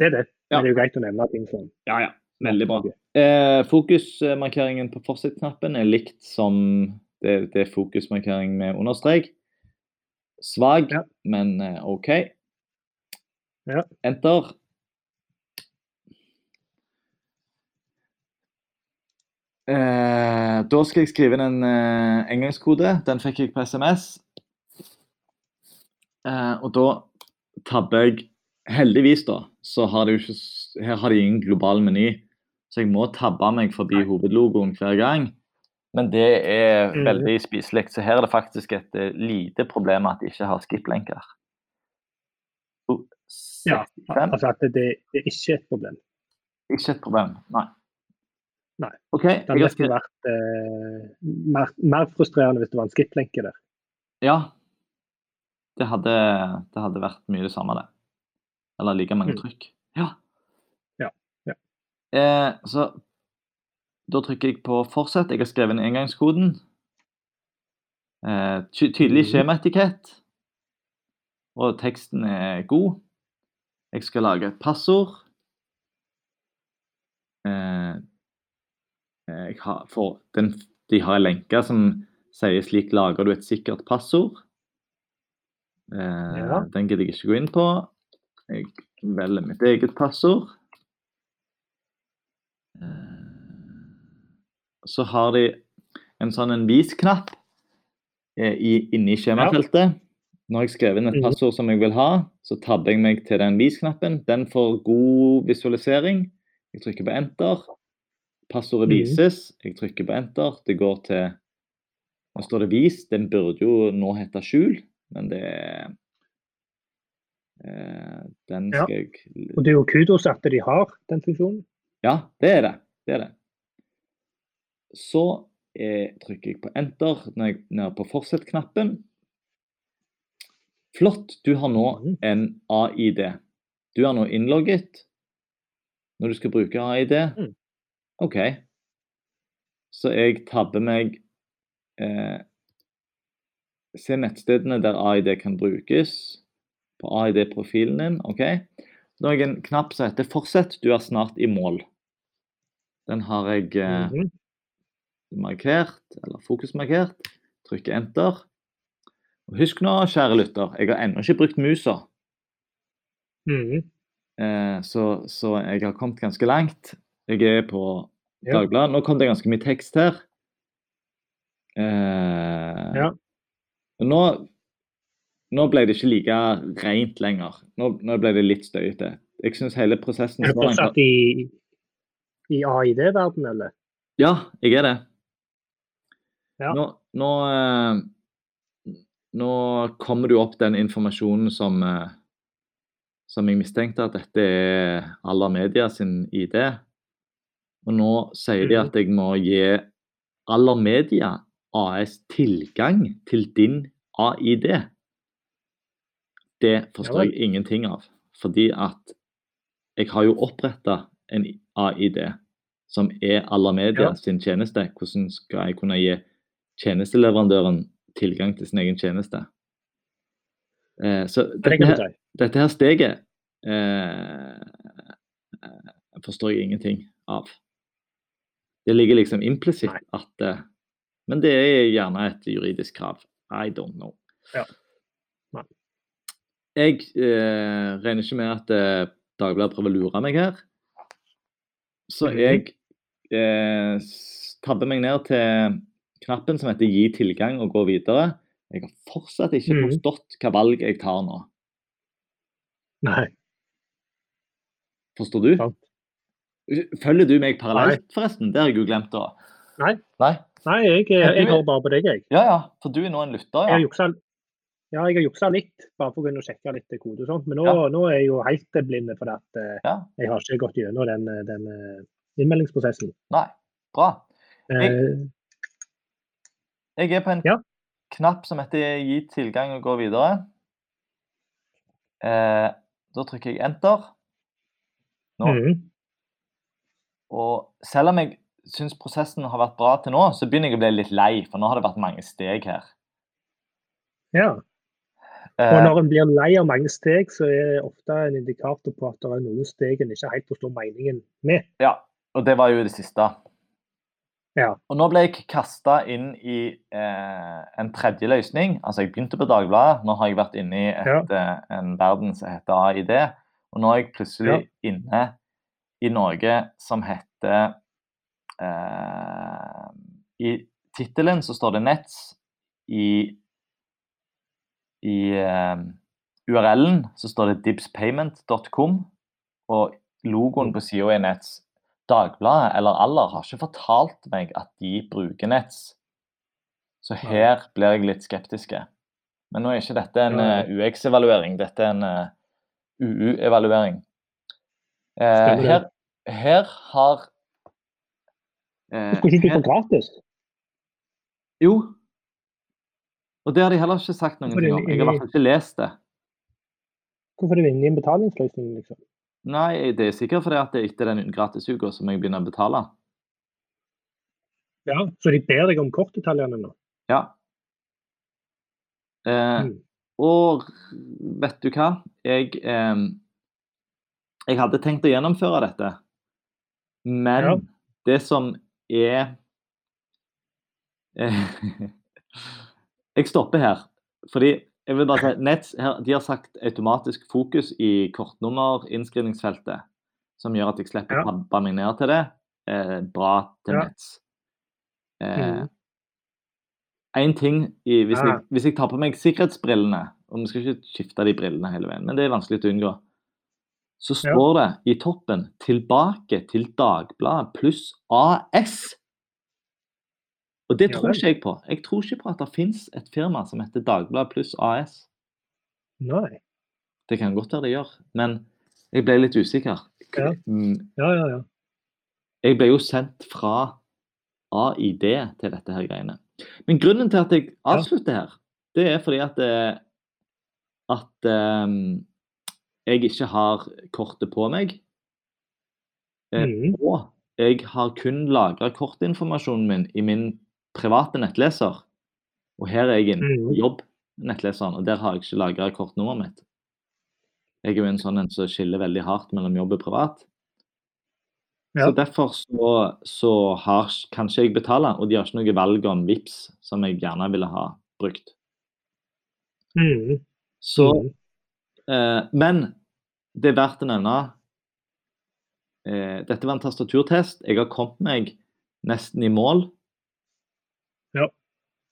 Det er det. Ja. Men det er jo greit å nevne ting sånn. Ja, ja. Veldig bra. Eh, fokusmarkeringen på fortsettknappen er likt som det, det er fokusmarkering med understrek. Svak, Ja. men eh, OK. Ja. Enter. Eh, da skal jeg skrive inn en eh, engangskode. Den fikk jeg på SMS. Eh, og da tabber jeg Heldigvis, da, så har de ikke Her har de ingen global meny, så jeg må tabbe meg forbi hovedlogoen hver gang. Men det er Mhm. veldig spiselig. Så her er det faktisk et eh, lite problem at de ikke har skip-lenker. Ja, altså at det, det er ikke et problem. Ikke et problem, nei. Nei. Okay, Det hadde nesten vært eh, mer, mer frustrerende hvis det var en skip-lenke der. ja. Det hadde, det hadde vært mye det samme, det. Eller like mange Mm. trykk. Ja. Eh, så da trykker jeg på 'fortsett'. Jeg har skrevet inn engangskoden. Eh, ty tydelig Mhm. skjemaetikett. Og teksten er god. Jeg skal lage et passord. Eh, jeg har, for den, de har en lenke som sier 'slik lager du et sikkert passord'. Eh, Ja. Den gidder jeg ikke gå inn på. Jeg velger mitt eget passord. Eh, Så har de en sånn en vis-knapp eh, inni skjemafeltet. Når jeg skrev inn et Mhm. passord som jeg vil ha, så tabber jeg meg til den vis-knappen. Den får god visualisering. Jeg trykker på enter. Passordet Mhm. vises. Jeg trykker på enter. Det går til Nå står det 'vis'. Den burde jo nå hete 'skjul', men det er eh, Den skal jeg Og det er jo kudos at de har den funksjonen. Ja, det er det. Det er det. Så eh, trykker jeg på enter når jeg nede på fortsett-knappen. Flott, du har nå Mhm. en AID. Du er nå innlogget når du skal bruke AID. Mm. OK. Så jeg tabber meg eh, Se nettstedene der AID kan brukes. På AID-profilen din. OK. Da har jeg en knapp som heter 'Fortsett, du er snart i mål'. Den har jeg eh, Mhm. markert, eller fokusmarkert. Trykker enter. Og husk nå, kjære lytter, jeg har ennå ikke brukt musa. Mhm. Eh, så, så jeg har kommet ganske langt. Jeg er på Ja. Dagbladet. Nå kom det ganske mye tekst her. Eh, Ja. Nå, nå ble det ikke like rent lenger. Nå, nå ble det litt støyete. Jeg syns hele prosessen Er du fortsatt i, i AID-verden, eller? Ja, jeg er det. Ja. Nå, nå, eh, nå kommer det jo opp den informasjonen som, eh, som jeg mistenkte at dette er Alla Media sin ID. Og nå sier de Mhm. at jeg må gi Aller Media AS tilgang til din AID. Det forstår jeg ingenting av. Fordi at jeg har jo oppretta en AID som er alle Media Ja. sin tjeneste. Hvordan skal jeg kunne gi tjenesteleverandøren tilgang til sin egen tjeneste? Eh, så dette her, dette her steget eh, eh, forstår jeg ingenting av. Det ligger liksom implisitt at eh, Men det er gjerne et juridisk krav. I don't know. Ja. Nei. Jeg eh, regner ikke med at eh, Dagbladet prøver å lure meg her. Så Mhm. jeg eh, tabber meg ned til knappen som heter 'gi tilgang' og gå videre. Jeg har fortsatt ikke Mhm. forstått hva valg jeg tar nå. Nei. Forstår du? Sant. Følger du meg parallelt, forresten? Det har jeg jo glemt å Nei. Nei? Nei, jeg, jeg, jeg du- hører bare på deg, jeg. Ja, ja. For du er nå en lytter, ja. Jeg juksa, ja, jeg har juksa litt, bare for å sjekke litt kode og sånt. Men nå, Ja. nå er jeg jo helt blind for at eh, ja. jeg har ikke gått gjennom den, eh, den eh, innmeldingsprosessen. Nei. Bra. Jeg, Jeg er på en Ja. knapp som heter 'gi tilgang og gå videre'. Da trykker jeg 'enter'. Nå. Mm. Og selv om jeg syns prosessen har vært bra til nå, så begynner jeg å bli litt lei, for nå har det vært mange steg her. Ja. Og Eh, når en blir lei av mange steg, så er det ofte en indikator på at det er noen steg en ikke helt forstår meningen med. ja, og det var jo det siste. Ja. Og nå ble jeg kasta inn i eh, en tredje løsning. Altså, jeg begynte på Dagbladet. Nå har jeg vært inne i et, ja. en verden som heter AID. Og nå er jeg plutselig inne i noe som heter eh, I tittelen så står det Nets. I, i uh, URL-en så står det dibspayment.com. Og logoen på sida er Nets. Dagbladet eller Aller har ikke fortalt meg at de bruker Nets. Så her blir jeg litt skeptiske. Men nå er ikke dette en Nei. eh, UX-evaluering, dette er en uh, UU-evaluering. Eh, her, her har eh, Skulle ikke du få gratis? Jo. Og det har de heller ikke sagt noen ting er om. Jeg har i hvert fall ikke lest det. Hvorfor er det inne i en betalingsløsning, liksom? Nei, det er sikkert fordi at det etter den gratisuka som jeg begynner å betale. Ja, Så de ber deg om kortdetaljene nå? Ja. Eh, Mm. Og vet du hva? Jeg, eh, jeg hadde tenkt å gjennomføre dette. Men Ja. det som er eh, Jeg stopper her. Fordi jeg vil bare si, Nets her, de har sagt automatisk fokus i kortnummerinnskrivningsfeltet. Som gjør at jeg slipper Ja. å tabbe meg ned til det. Eh, bra til Ja. Nets. Eh, Mhm. en ting i, hvis, jeg, hvis jeg tar på meg sikkerhetsbrillene Og vi skal ikke skifte de brillene hele veien, men det er vanskelig å unngå. Så Ja. står det i toppen 'Tilbake til Dagbladet pluss AS'. Og det tror ikke jeg på. Jeg tror ikke på at det fins et firma som heter Dagbladet pluss AS. Nei. Det kan godt være det gjør, men jeg ble litt usikker. Ja. Mm, Ja, ja, ja. Jeg ble jo sendt fra AID til dette her greiene. Men grunnen til at jeg avslutter her, det er fordi at, eh, at um, jeg ikke har kortet på meg. Eh, Mhm. Og jeg har kun lagra kortinformasjonen min i min private nettleser. Og her er jeg inne på Mhm. jobb-nettleseren, og der har jeg ikke lagra kortnummeret mitt. Jeg er jo en sånn en som skiller veldig hardt mellom jobb og privat. Ja. Så derfor så, så har, kan ikke jeg betale, og de har ikke noe valg om VIPS, som jeg gjerne ville ha brukt. Mm. Så, Mhm. eh, men det er verdt å nevne eh, Dette var en tastaturtest. Jeg har kommet meg nesten i mål.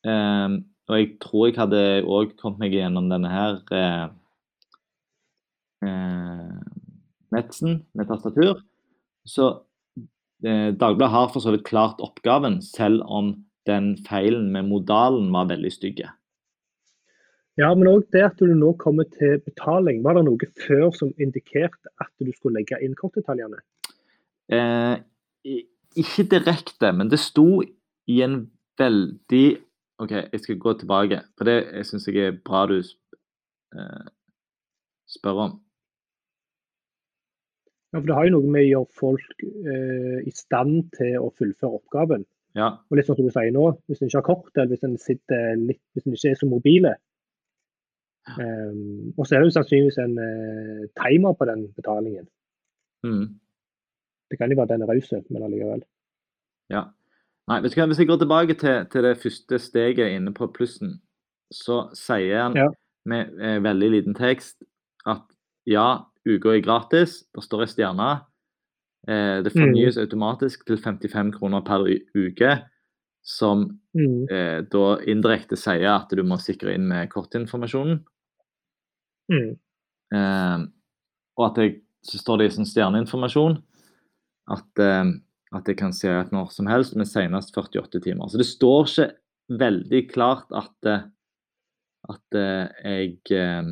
Eh, og jeg tror jeg hadde òg kommet meg gjennom denne her eh, eh, Netsen med tastatur. Så eh, Dagbladet har for så vidt klart oppgaven, selv om den feilen med modalen var veldig stygge. Ja, men òg det at du nå kommer til betaling. Var det noe før som indikerte at du skulle legge inn kortdetaljene? Eh, ikke direkte, men det sto i en veldig OK, jeg skal gå tilbake, for det jeg syns jeg er bra du eh, spør om. Ja, for Det har jo noe med å gjøre folk eh, i stand til å fullføre oppgaven. Ja. Og litt sånn som du sier nå, Hvis en ikke har kort, eller hvis en sitter litt, hvis en ikke er så mobile. Um, og så er det jo sannsynligvis en eh, timer på den betalingen. Mm, Det kan jo være den er raus, men allikevel. ja. Nei, vet du hva, Hvis jeg går tilbake til, til det første steget inne på plussen, så sier han Ja. med eh, veldig liten tekst at ja, uka er gratis. Det står ei stjerne. Eh, det fornyes automatisk til 55 kroner per uke. Som Mm. eh, da indirekte sier at du må sikre inn med kortinformasjonen. Mm. Eh, og at jeg, så står det i sånn stjerneinformasjon at, eh, at jeg kan se ut når som helst, men senest 48 timer. Så det står ikke veldig klart at, eh, at eh, jeg eh,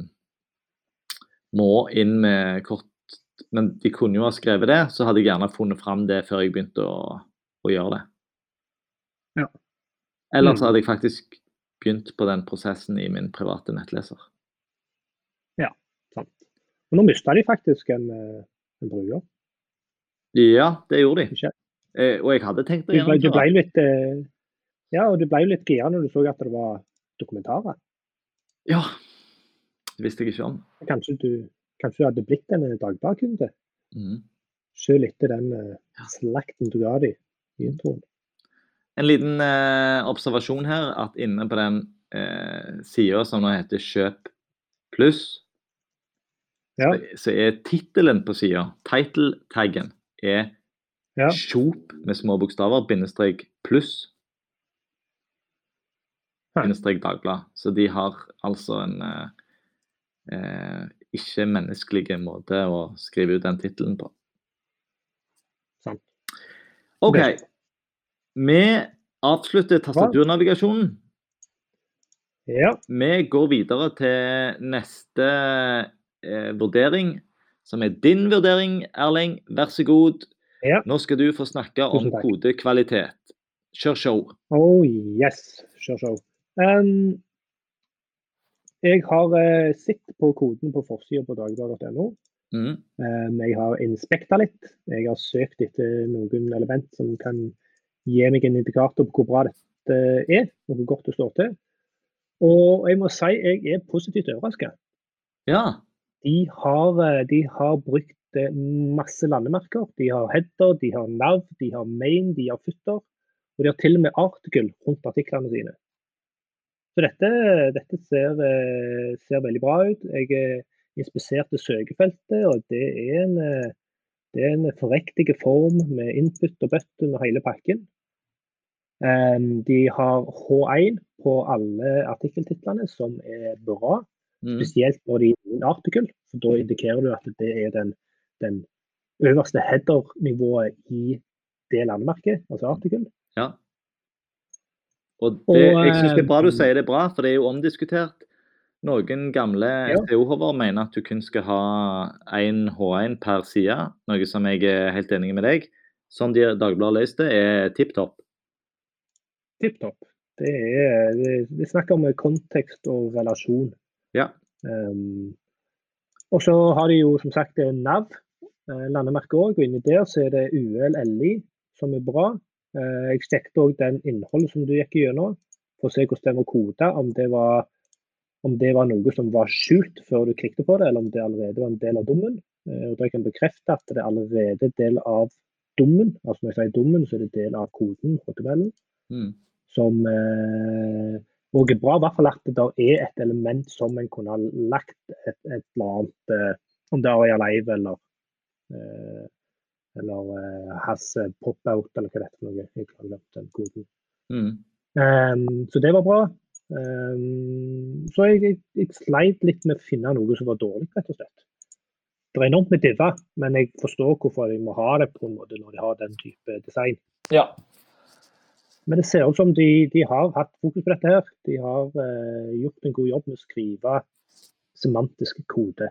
må inn med kort Men de kunne jo ha skrevet det, så hadde jeg gjerne funnet fram det før jeg begynte å, å gjøre det. Ja. Eller Mm. så hadde jeg faktisk begynt på den prosessen i min private nettleser. Ja, Sant. Og nå mista de faktisk en, en bruker. Ja, det gjorde de. Eh, og jeg hadde tenkt å Du ble, du ble litt eh, Ja, og du ble jo litt gira når du så at det var dokumentarer. Ja. Det visste jeg ikke om. Kanskje du, kanskje du hadde blitt en Dagbladet-kunde, Mhm. selv etter den eh, slakten du ga dem i introen. En liten eh, observasjon her, at inne på den eh, sida som nå heter Kjøp pluss, Ja. så er tittelen på sida, title-taggen, er Ja. Kjop med små bokstaver, bindestrek pluss, bindestrek Dagbladet. Så de har altså en eh, eh, ikke-menneskelig måte å skrive ut den tittelen på. Sant. OK. Vi avslutter tastaturnavigasjonen. Ja. Vi går videre til neste eh, vurdering, som er din vurdering, Erling. Vær så god. Ja. Nå skal du få snakke om kodekvalitet. Kjør show. Oh yes, kjør show. Um, jeg har uh, sett på koden på forsida på dagbladet.no. Mm. Um, jeg har inspekta litt. Jeg har søkt etter noen element som kan gi meg en indikator på hvor bra dette er, og hvor godt det står til. Og jeg må si jeg er positivt overraska. Ja. De har, eh, de har brukt eh, masse landemerker. De har header, de har nav, de har main, de har footer. Og de har til og med artikkel rundt artiklene sine. Så dette, dette ser, eh, ser veldig bra ut. Jeg eh, inspiserte søkefeltet, og det er en, eh, det er en forriktig form med input og button og hele pakken. Em, de har H1 på alle artikkeltitlene, som er bra. Mm. Spesielt når de er en artikkel, for da indikerer du at det er den, den øverste header-nivået i det landemerket, altså artikkel. ja. Og det, Og, jeg syns det er bra du eh, sier det er bra, for det er jo omdiskutert. Noen gamle Ja. SEO-hover mener at du kun skal ha én H1 per side, noe som jeg er helt enig med deg. Sånn de Dagbladet har løst det, er tipp topp. Tipp topp. Det er, vi snakker om kontekst og relasjon. Ja. Um, og så har de jo som sagt NAV, landemerket òg. Inni der så er det UL-LI, som er bra. Eh, jeg sjekket òg den innholdet som du gikk gjennom, for å se hvordan det var koda. Om det var, om det var noe som var skjult før du klikket på det, eller om det allerede var en del av dommen. Eh, og da kan jeg bekrefte at det er allerede del av dommen. Altså når jeg sier dommen, så er det del av koden, HTML-en Mm. som eh, og er bra. I hvert fall at det er et element som en kunne ha lagt et, et eller annet eh, Om det er Alive eller eh, eller eh, has eh, pop-out eller hva det er for noe. Jeg har glemt den koden. Mm. Um, så det var bra. Um, så jeg, jeg, jeg sleit litt med å finne noe som var dårlig, rett og slett. Det er enormt med diver, men jeg forstår hvorfor de må ha det på en måte når de har den type design. Ja. Men det ser ut som de, de har hatt fokus på dette her. De har uh, gjort en god jobb med å skrive semantiske kode.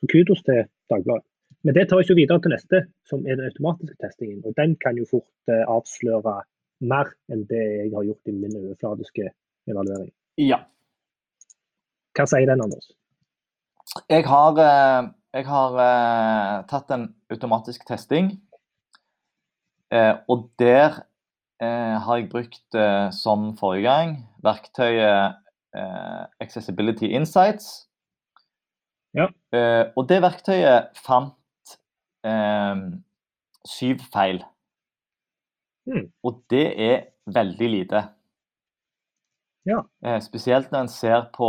Så kudos til Dagbladet. Men det tar oss jo videre til neste, som er den automatiske testingen. Og den kan jo fort eh, avsløre mer enn det jeg har gjort i min overfladiske evaluering. ja. Hva sier den, Anders? Jeg har, eh, jeg har eh, tatt en automatisk testing, og der har jeg brukt, som forrige gang, verktøyet Accessibility Insights. Ja. Og det verktøyet fant syv feil. Mm. Og det er veldig lite. Ja. Eh, spesielt når en ser på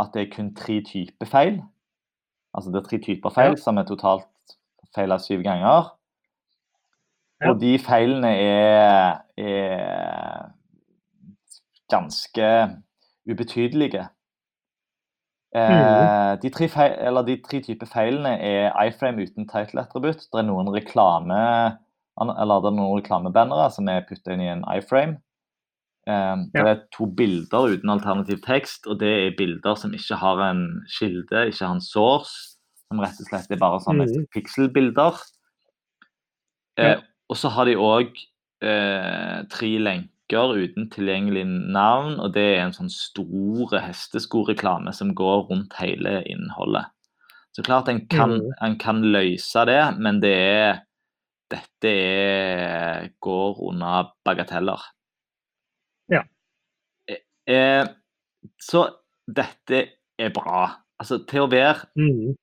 at det er kun tre typer feil. Altså det er tre typer feil Ja. som er totalt feila syv ganger. Ja. Og de feilene er, er ganske ubetydelige. Eh, Mhm. de, tre feil, eller de tre typer feilene er iframe uten title-attributt. Det er noen reklame eller det er noen reklamebannere som er putta inn i en iframe. Eh, Det Ja. er to bilder uten alternativ tekst, og det er bilder som ikke har en kilde, ikke har en source, som rett og slett er bare sånne mm. pikselbilder. Ja. Eh, og så har de òg eh, tre lenker smykker uten tilgjengelig navn, og det er en sånn store hesteskoreklame som går rundt hele innholdet. Så klart en kan, Mm. en kan løse det, men det er Dette er, går under bagateller. Ja. Eh, så dette er bra. Altså, til å være mm.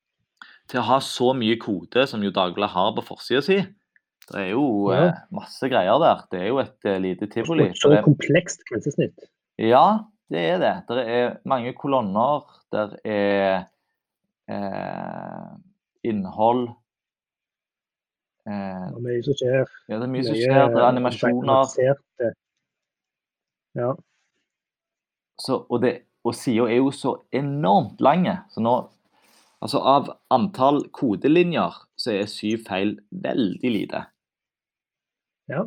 til å ha så mye kode som jo Dagbladet har på forsida si. Det er jo Ja. eh, masse greier der. Det er jo et eh, lite tivoli. Og så Det komplekst grensesnitt. ja, det er det. Det er mange kolonner. Det er eh, innhold. Eh, er mye som skjer. ja, det er mye som skjer. Det er animasjoner. Ja. Så, og det, og sida er jo så enormt lange. Så nå Altså av antall kodelinjer så er syv feil veldig lite. Ja.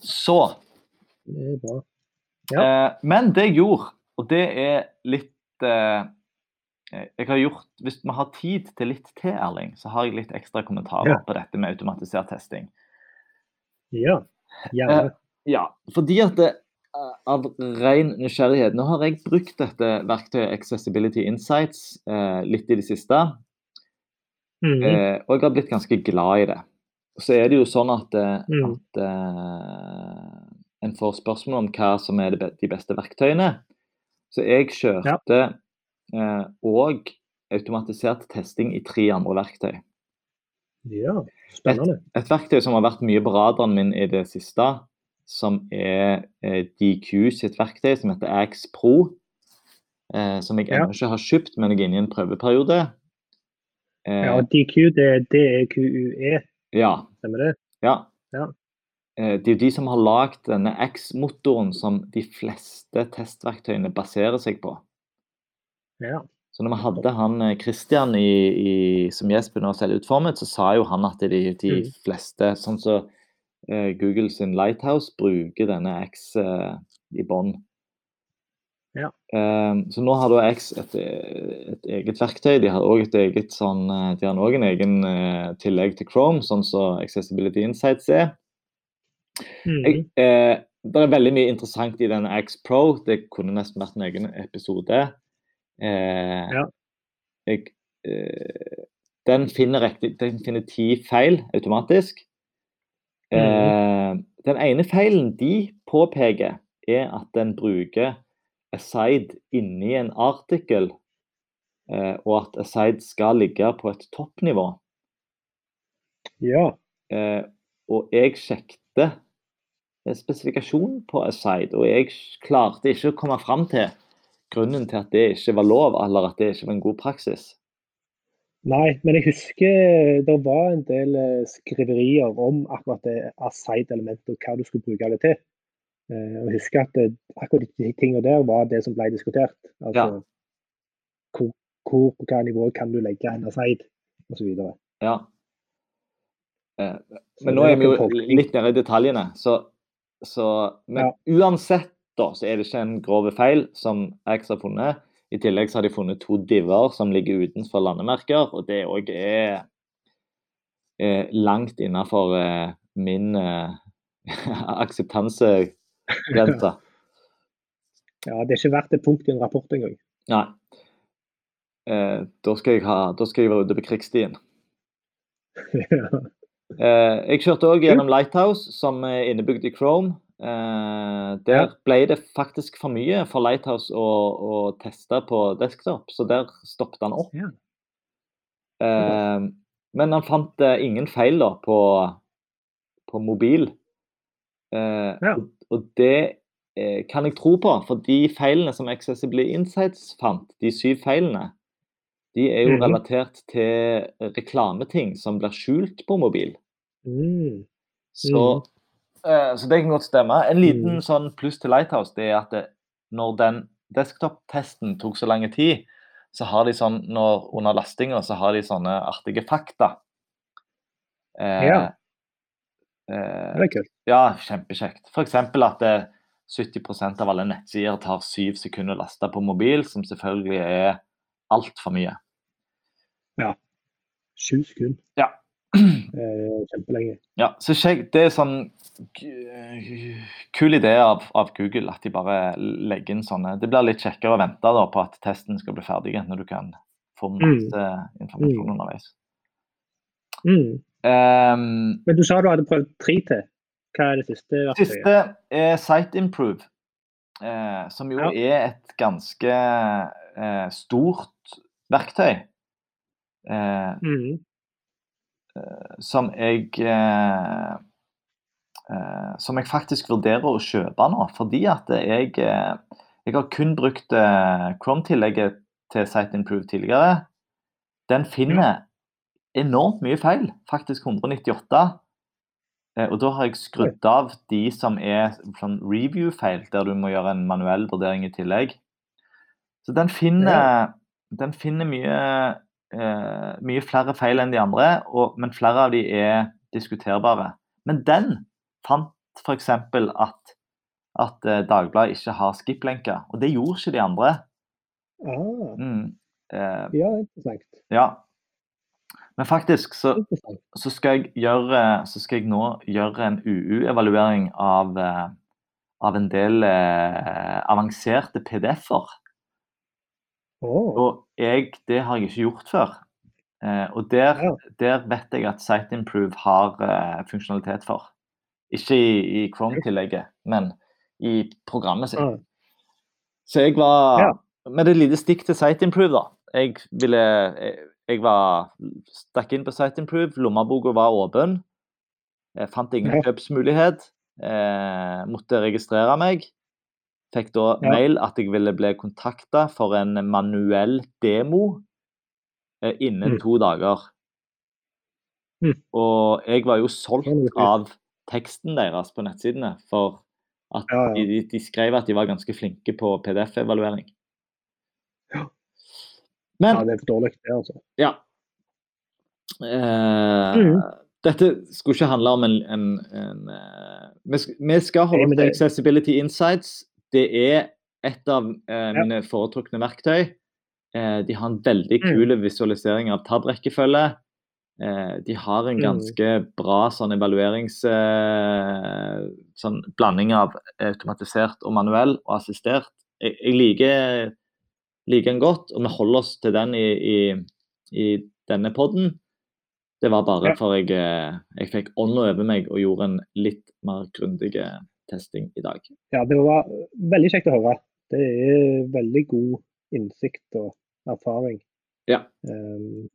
Så Det er bra. Eh, men det jeg gjorde, og det er litt eh, Jeg har gjort Hvis vi har tid til litt til, Erling, så har jeg litt ekstra kommentarer Ja. på dette med automatisert testing. Ja. Gjerne. Ja, fordi at det, eh, av ren nysgjerrighet Nå har jeg brukt dette verktøyet Accessibility Insights eh, litt i det siste. Mhm. Eh, og jeg har blitt ganske glad i det. Så er det jo sånn at, eh, Mm. at uh, en får spørsmål om hva som er de beste verktøyene. Så jeg kjørte òg automatisert testing i tre andre verktøy. Ja. Spennende. Et verktøy som har vært mye på radaren min i det siste, som er eh, DQ sitt verktøy, som heter Ax Pro. Eh, som jeg Ja. ennå ikke har kjøpt, men jeg er inne i en prøveperiode. Eh, Ja, DQ, det er DEQUE, ja. stemmer det? Ja. Ja. Eh, Det er jo de som har lagd denne X-motoren som de fleste testverktøyene baserer seg på. Ja. Så når vi hadde han eh, Christian i, i, som Jesper nå selv utformet, så sa jo han at de, de Mm. fleste, sånn som eh, Google sin Lighthouse, bruker denne X eh, i bånn. Ja. Eh, så nå har da X et, et eget verktøy. De har òg sånn eh, en egen eh, tillegg til Chrome, sånn som Accessibility Insights er. Mm. Jeg, eh, det er veldig mye interessant i den X Pro. Det kunne nesten vært en egen episode. Eh, Ja. jeg, eh, den, finner riktig, den finner ti feil automatisk. Eh, den ene feilen de påpeker, er at den bruker aside inni en artikkel, eh, og at aside skal ligge på et toppnivå. Ja. Eh, og jeg sjekket eh, spesifikasjonen på Aside, og jeg klarte ikke å komme fram til grunnen til at det ikke var lov, eller at det ikke var en god praksis. Nei, men jeg husker det var en del eh, skriverier om akkurat det aside-elementet og hva du skulle bruke det til. Eh, og huske at det, akkurat de tingene der var det som ble diskutert. Altså hvor, hvor på hva nivå kan du legge Hennes Eid, osv. Ja. Eh, men nå er vi jo litt nede i detaljene, så, så Men Ja. uansett, da, så er det ikke en grov feil som X har funnet. I tillegg så har de funnet to diver som ligger utenfor landemerker, og det òg er, er langt innafor eh, min eh, akseptansegrense. Ja, det er ikke verdt et punkt i en rapport engang. Nei. Eh, da, skal jeg ha, da skal jeg være ute på krigsstien. ja. Eh, jeg kjørte òg gjennom Lighthouse, som er innebygd i Chrome. Eh, der ble det faktisk for mye for Lighthouse å, å teste på desktop, så der stoppet han opp. Ja. Eh, men han fant eh, ingen feil da på, på mobil. Eh, Ja. Og, det eh, kan jeg tro på, for de feilene som Accessible Insights fant, de syv feilene, de er jo Mhm. relatert til reklameting som blir skjult på mobil. Mm. Så, Mhm. eh, så det kan godt stemme. En liten mm. sånn pluss til Lighthouse det er at det, når den desktop-testen tok så lang tid, så har de sånn når, under lastinga så har de sånne artige fakta. Eh, Ja. Eh, Det er kult. ja, kjempekjekt. F.eks. at eh, 70% av alle nettsider tar syv sekunder å laste på mobil, som selvfølgelig er altfor mye. Sju sekunder. Ja. eh, kjempelenge. Ja, så sjekk, Det er sånn kul idé av, av Google at de bare legger inn sånne Det blir litt kjekkere å vente da, på at testen skal bli ferdig, når du kan få masse informasjon Mm. underveis. Mm. Ehm, Men du sa du hadde prøvd tre til. Hva er det siste verktøyet? Siste er Site Improve, eh, som jo Ja. er et ganske eh, stort verktøy. Eh, Mm. som jeg eh, eh, Som jeg faktisk vurderer å kjøpe nå, fordi at jeg Jeg har kun brukt Chrome-tillegget til Site Improve tidligere. Den finner enormt mye feil, faktisk 198. Eh, og da har jeg skrudd av de som er sånn review-feil, der du må gjøre en manuell vurdering i tillegg. Så den finner, den finner mye, eh, mye flere feil enn de andre, og, men flere av de er diskuterbare. Men den fant f.eks. at, at eh, Dagbladet ikke har skip-lenker, og det gjorde ikke de andre. Ah, Mm, eh, ja, interessant. ja. Men faktisk så, så, skal jeg gjøre, så skal jeg nå gjøre en UU-evaluering av, eh, av en del eh, avanserte PDF-er. Oh. Og jeg, det har jeg ikke gjort før. Eh, og der, der vet jeg at SiteImprove har eh, funksjonalitet for. Ikke i, i Chrome-tillegget, men i programmet sitt. Så jeg var Ja. Med et lite stikk til SiteImprove, da. Jeg ville Jeg, jeg var stakk inn på Site Improve, lommeboka var åpen. Jeg fant ingen kjøpsmulighet. Eh, måtte registrere meg. Fikk da Ja. mail at jeg ville bli kontakta for en manuell demo eh, innen Mm. to dager. Mm. Og jeg var jo solgt av teksten deres på nettsidene, for at Ja, ja. de, de skrev at de var ganske flinke på PDF-evaluering. Ja. Men ja, det er for dårlig, det, altså. ja. Eh, mm. Dette skulle ikke handle om en, en, en uh, vi, vi skal holde opp til Accessibility Insights. Det er et av Ja. mine foretrukne verktøy. Uh, de har en veldig Mm. visualisering av tab-rekkefølge. De har en Mm. ganske bra sånn evaluerings... Sånn blanding av automatisert og manuell og assistert. Jeg, jeg liker, liker den godt, og vi holder oss til den i, i, i denne podden. Det var bare Ja. for jeg, eh, jeg fikk ånda over meg og gjorde en litt mer grundig eh, testing i dag. Ja, det var veldig kjekt å høre. Det er veldig god innsikt og erfaring. Ja. Um,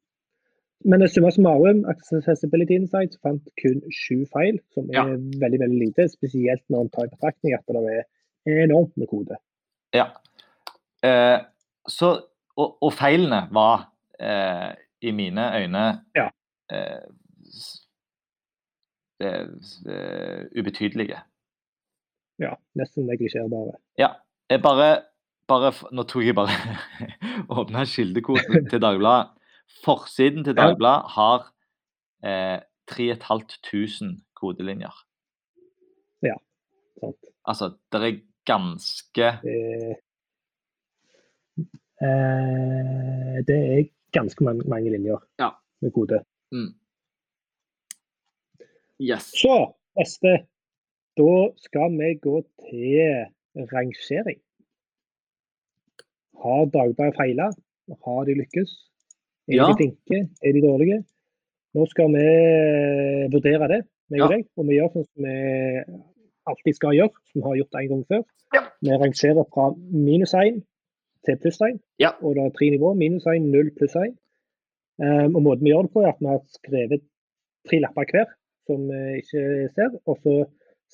men summa summarum, Accessibility Insights fant kun sju feil, som er Ja. veldig veldig lite. Spesielt når en tar i betraktning at det er enormt med kode. Ja. Eh, så, og, og feilene var eh, i mine øyne Ja. eh, det, eh, eh, ubetydelige. Ja, Nesten neglisjerbare. Ja. Jeg bare, bare Nå tok jeg bare åpna kildekoden til Dagbladet. Forsiden til. Dagbladet har eh, 3500 kodelinjer. Ja, Sant? Altså, det er ganske Det, eh, det er ganske mange, mange linjer Ja. med kode. mm. Yes. Så, neste. Da skal vi gå til rangering. Har Dagbladet feila? Har de lykkes? Er Ja. de flinke? Er de dårlige? Nå skal vi vurdere det, meg og. Og vi gjør sånn som vi alltid skal gjøre, som vi har gjort en gang før. Ja. Vi rangerer fra minus 1 til pluss 1. Ja. Og det er tre nivåer. Minus 1, 0, pluss 1. Um, og måten vi gjør det på, er at vi har skrevet tre lapper hver som vi ikke ser. Og så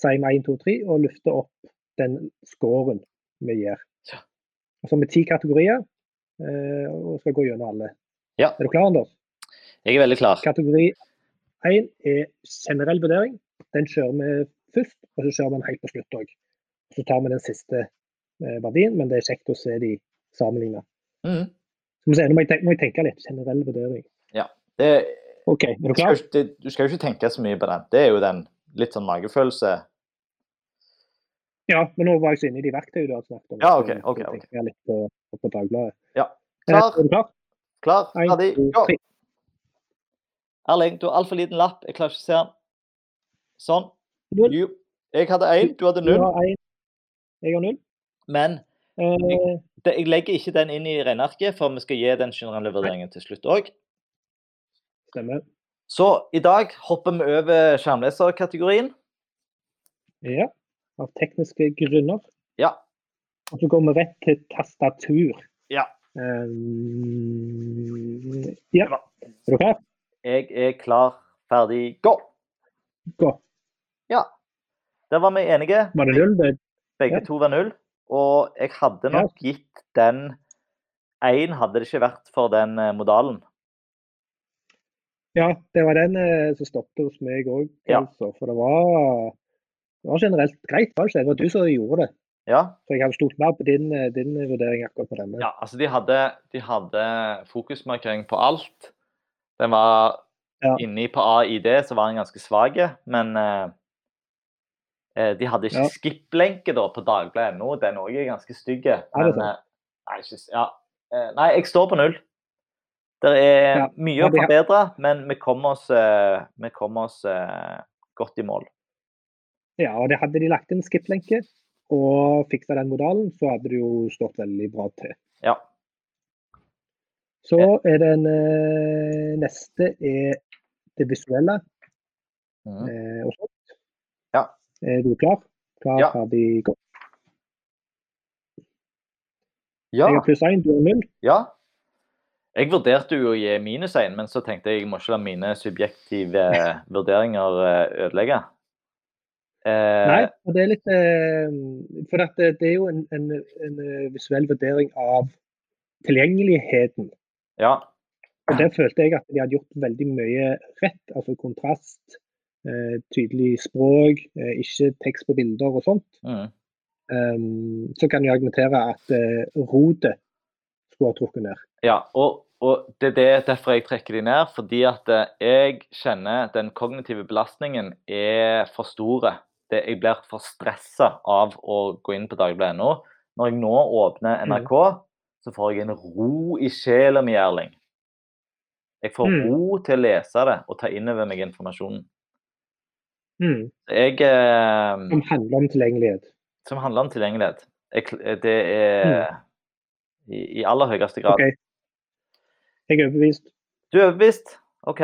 sier vi 1, 2, 3 og løfter opp den scoren vi. Ja. Og så har vi ti kategorier uh, og skal gå gjennom alle. Ja. Er du klar, Anders? Jeg er veldig klar. Kategori 1 er generell vurdering. Den kjører vi først, og så kjører vi den helt på slutt òg. Så tar vi den siste eh, verdien, men det er kjekt å se de sammenligna. Mm. Må, jeg må jeg tenke litt. Generell vurdering. Det, OK, er du klar? skal, det, du skal jo ikke tenke så mye på den. Det er jo den litt sånn magefølelse. Ja, men nå var jeg så inne i de verktøyene du har snakket om. Ja, ok, ok, okay. ok. jeg litt på, på Dagbladet. Ja. Klar, Er du klar? klar, ferdig, gå! Erling, du har altfor liten lapp. Jeg klarer ikke å se den. Sånn. Jo. Jeg hadde én, du hadde null. Jeg har null. Men Eh, det, jeg legger ikke den inn i regnearket, for vi skal gi den generelle vurderingen til slutt òg. Så i dag hopper vi over skjermleserkategorien. Ja. Av tekniske grunner. Ja. Og så går vi rett til tastatur. Ja. Um, ja. Er du klar? Jeg er klar, ferdig, gå! Gå. Ja. Der var vi enige. Var det null? Begge Ja. to var null. Og jeg hadde nok gitt den én, hadde det ikke vært for den eh, modalen. ja, det var den eh, som stoppet hos meg òg. Ja. Altså, for det var, det var generelt greit, var det? Det var du som gjorde det. Ja. Så jeg hadde stolt mer på din, eh, din vurdering akkurat på denne. ja altså de hadde, de hadde fokusmarkering på alt. Den var Ja. inni på AID, så var den ganske svak, men de hadde ikke Ja. skip-lenke da på dagbladet.no. Den òg er ganske stygg. eh, nei, ja. Eh, nei, jeg står på null. Det er Ja. mye å forbedre, men vi kommer oss, eh, vi kommer oss eh, godt i mål. Ja, og det hadde de lagt inn skip-lenke og fiksa den modalen, så hadde det jo stått veldig bra til. Ja. Så er den eh, neste er det visuelle Mm. eh, og sånt. Ja. Er du klar? Klar, Ja. ferdig, gå. Ja. Jeg har pluss én, du har null. Ja. Jeg vurderte jo å gi minus 1, men så tenkte jeg jeg må ikke la mine subjektive vurderinger eh, ødelegge. Eh, Nei, og det er litt eh, For det, er jo en, en, en eh, visuell vurdering av tilgjengeligheten. Ja. Og der følte jeg at de hadde gjort veldig mye rett. Altså kontrast, eh, tydelig språk, eh, ikke tekst på bilder og sånt. Mm. Um, så kan jeg argumentere at eh, rotet skulle ha trukket ned. ja og, og det er derfor jeg trekker de ned. Fordi at eh, jeg kjenner den kognitive belastningen er for store. Det, jeg blir for stressa av å gå inn på dagbladet.no. Når jeg nå åpner NRK, så får jeg en ro i sjela mi, Erling. Jeg får Mm. ro til å lese det og ta inn over meg informasjonen. Mm. Jeg eh, Som handler om tilgjengelighet. Som handler om tilgjengelighet. Jeg, det er i, i aller høyeste grad. OK. Jeg er overbevist. Du er overbevist? OK.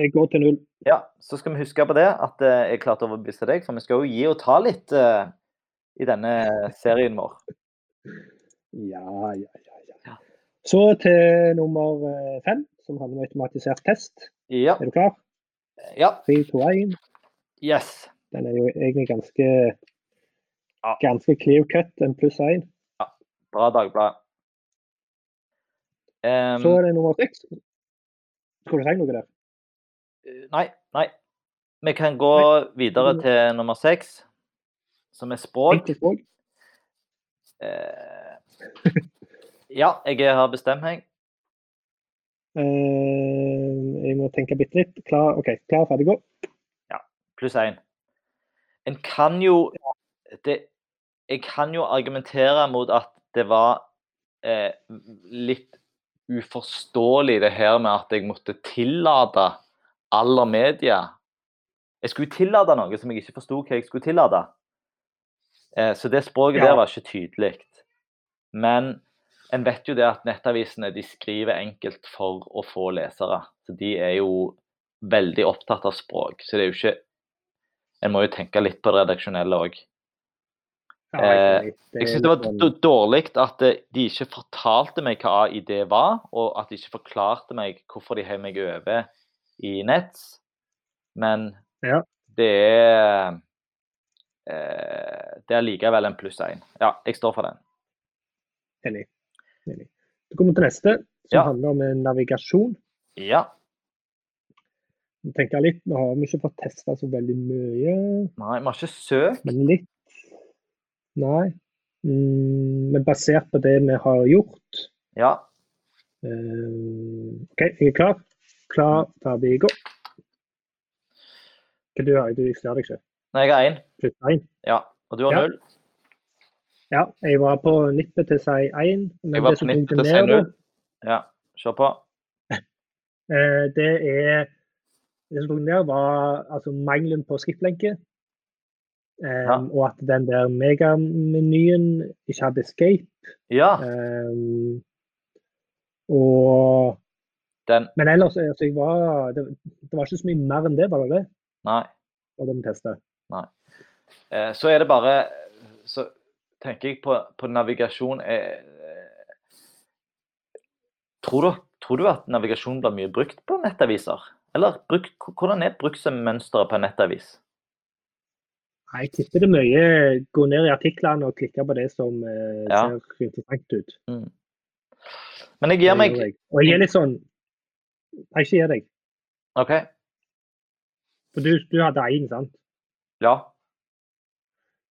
Jeg går til null. Ja, så skal vi huske på det, at eh, jeg klarte å overbevise deg. For vi skal jo gi og ta litt uh, i denne serien vår. Ja, ja, ja. ja. Så til nummer eh, fem, som handler om automatisert test. Ja. Er du klar? ja. 3, 2, 1. Yes. Den er jo egentlig ganske Ja. ganske clear cut, en pluss én. Bra Dagblad. Um, Så er det nummer seks. Skulle du si noe der? Nei, nei. Vi kan gå videre til nummer seks, som er språk. Språk. Uh, ja, jeg har bestemt meg. Uh, jeg må tenke bitte litt. Klar, OK, klar, ferdig, gå. Pluss én. En kan jo det, Jeg kan jo argumentere mot at det var eh, litt uforståelig det her med at jeg måtte tillate aller media. Jeg skulle tillate noe som jeg ikke forsto hva jeg skulle tillate. Eh, så det språket Ja. der var ikke tydelig. Men en vet jo det at nettavisene de skriver enkelt for å få lesere. Så de er jo veldig opptatt av språk. Så det er jo ikke En må jo tenke litt på det redaksjonelle òg. Ja, jeg er Eh. Jeg syns det var sånn- dårlig at eh, de ikke fortalte meg hva AID var, og at de ikke forklarte meg hvorfor de heiv meg over i Nets. Men Ja. det er eh, Det er likevel en pluss én. Ja, jeg står for den. Enig. Enig. Så kommer vi til neste, som Ja. handler om eh, navigasjon. Ja. Jeg tenker litt, Nå har vi ikke fått testa så veldig mye, Nei, vi har ikke søkt. men litt. Nei. Mm, men basert på det vi har gjort Ja. Uh, OK, jeg er klar. Klar, ferdig, gå. Hva du har du? Jeg ser deg ikke. Nei, jeg har én. Pluss én. Ja. Og du har Ja. null. Ja, jeg var på nippet til å si én, Jeg var på nippet til å si null. Ja, kjør på. Uh, det er det som tok ned, var altså, mangelen på skip-lenke. Um, Ja. Og at den der megamenyen ikke hadde escape. Ja, Um, og den Men ellers altså, jeg var, det, det var ikke så mye mer enn det, var det det? Nei. Og det vi Nei. Eh, Så er det bare Så tenker jeg på, på navigasjon eh, eh, tror, du, tror du at navigasjon blir mye brukt på nettaviser? Eller bruk, hvordan er bruksmønsteret på en nettavis? Jeg tipper det er mye gå ned i artiklene og klikke på det som eh, Ja. ser interessant ut. Men jeg gir meg. Og jeg er litt sånn Jeg ikke gir deg. OK. For du, du hadde én, sant? Ja.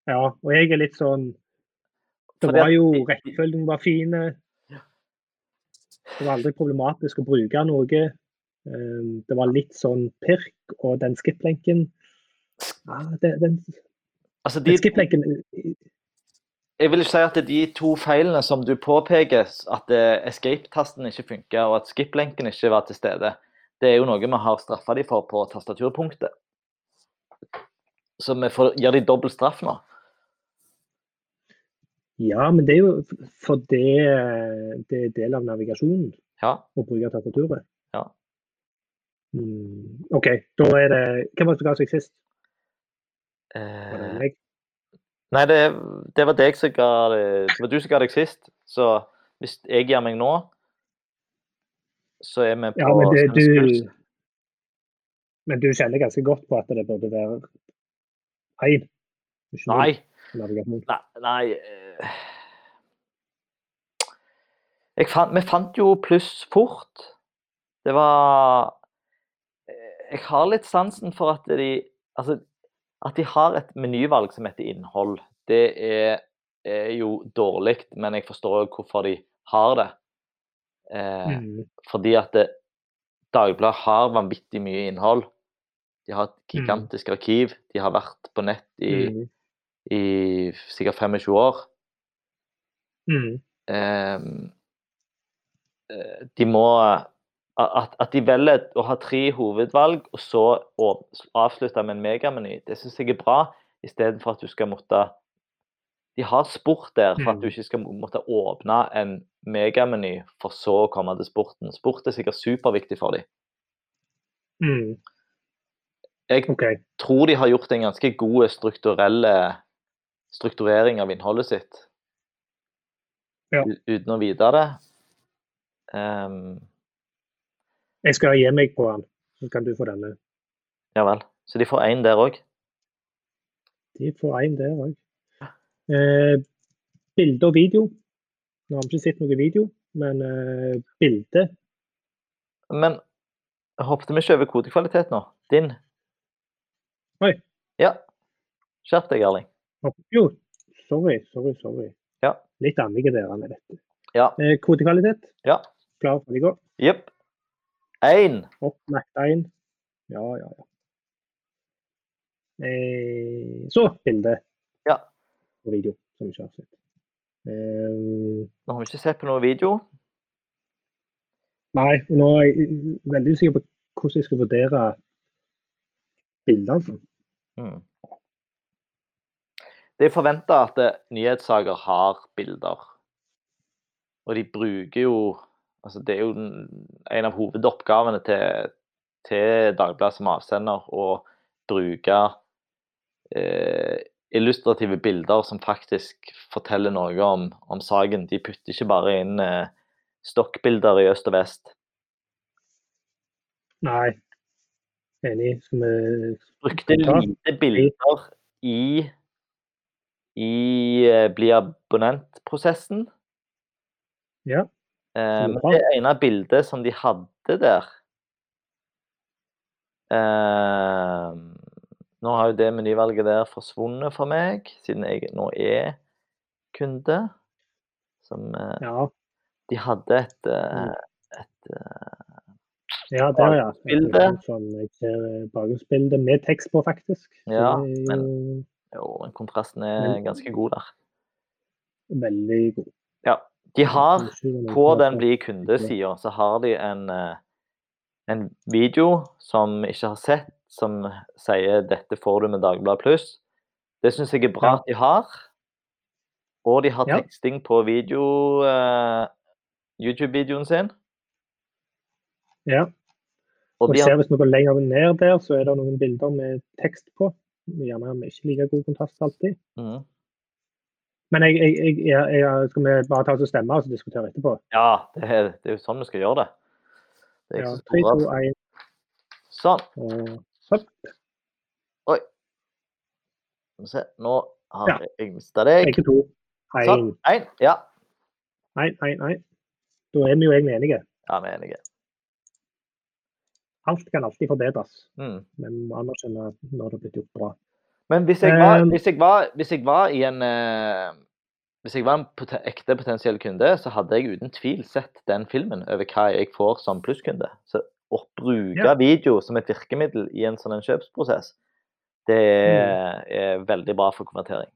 Ja. Og jeg er litt sånn Det var jo Rekkefølgen var fine. Det var aldri problematisk å bruke noe. Um, Det var litt sånn pirk, og den skip-lenken ja, Den, Altså, de, den skip-lenken jeg vil ikke si at det er de to feilene som du påpeker, at eh, escape-tasten ikke funker og at skip-lenken ikke var til stede, det er jo noe vi har straffa de for på tastaturpunktet. Så vi får, gir de dobbel straff nå. Ja, men det er jo for det, det er del av navigasjonen Ja. å bruke tastaturet. Mm, OK, da er det Hvem var det som ga seg sist? Var det Eh, meg? nei, det, det var deg som ga det Det var du som ga deg sist. Så hvis jeg gir meg nå, så er vi på Ja, men det, du Men du kjenner ganske godt på at det burde være én? Nei. Nei, nei eh, jeg fant, Vi fant jo pluss fort. Det var Jeg har litt sansen for at de Altså, at de har et menyvalg som heter innhold. Det er, er jo dårlig, men jeg forstår jo hvorfor de har det. Eh, Mm, Fordi at det, Dagbladet har vanvittig mye innhold. De har et gigantisk arkiv. De har vært på nett i, mm, i sikkert 25 år. mm, Ehm, eh, de må at, at de velger å ha tre hovedvalg, og så avslutte med en megameny, det syns jeg er bra, istedenfor at du skal måtte De har sport der for at du Mm. ikke skal måtte åpne en megameny for så å komme til sporten. Sport er sikkert superviktig for dem. mm. Jeg okay. tror de har gjort en ganske god strukturell strukturering av innholdet sitt. Ja. Uten å vite det. Ehm, Jeg skal gi meg på den, så kan du få denne. ja vel. Så de får én der òg. De får én der òg. Eh, bilde og video. Nå har vi ikke sett noe video, men eh, bilde Men hoppet vi ikke over kodekvalitet nå? Din? Oi. Ja. Skjerp deg, Erling. Jo, sorry, sorry, sorry. Ja. Litt annerledes der, enn dette. Ja. Eh, kodekvalitet. Ja. Klar å gå. Jepp. Én. Opplagt én. Ja, ja, ja. Eh, så bilde Ja. og video, som vi ikke har sett. Eh, Nå har vi ikke sett på noe video. nei, nå er jeg veldig usikker på hvordan jeg skal vurdere bildene. Altså. Mm. Det er forventa at nyhetssaker har bilder. Og de bruker jo altså Det er jo en av hovedoppgavene til, til Dagbladet som avsender å bruke eh, illustrative bilder som faktisk forteller noe om, om saken. De putter ikke bare inn eh, stokkbilder i øst og vest. Nei, enig. Skal vi brukte lite bilder i i eh, bli abonnentprosessen. Ja. Eh, men det ene bildet som de hadde der eh, Nå har jo det menyvalget der forsvunnet for meg, siden jeg nå er kunde. Som eh, Ja, De hadde et, eh, et eh, ja der, ja. Bakgrunnsbilde. Sånn, eh, med tekst på, faktisk. Så Ja, det jo Jo, kontrasten er ganske god der. veldig god. De har På den bli kunde-sida så har de en, eh, en video som ikke har sett, som sier 'dette får du med Dagbladet pluss'. Det syns jeg er bra at de har. Og de har teksting på video, uh, YouTube-videoen sin. Ja. Og Og ser Hvis vi går lenger ned der, så er det noen bilder med tekst på. Gjerne med ikke like god kontrast alltid. Mhm. Men jeg, jeg, jeg, skal vi bare ta oss og stemme og så diskutere etterpå? Ja, det er, det er jo sånn vi skal gjøre det. Det Ja, ikke så 3, 2, 1 Sånn. og hopp. Skal vi se. Nå har Ja. jeg mista deg. Ikke to. Sånn. 1, Én. Ja. 1, 1, 1. Da er vi jo egentlig enige. ja, vi er enige. Alt kan alltid forbedres, Mm. men vi må anerkjenne når det har blitt gjort bra. Men hvis jeg var, Ehm. hvis jeg var, hvis jeg var i en eh, Hvis jeg var en pot ekte potensiell kunde, så hadde jeg uten tvil sett den filmen over hva jeg får som plusskunde. Så å bruke Ja. video som et virkemiddel i en sånn en kjøpsprosess, det er, er veldig bra for konvertering.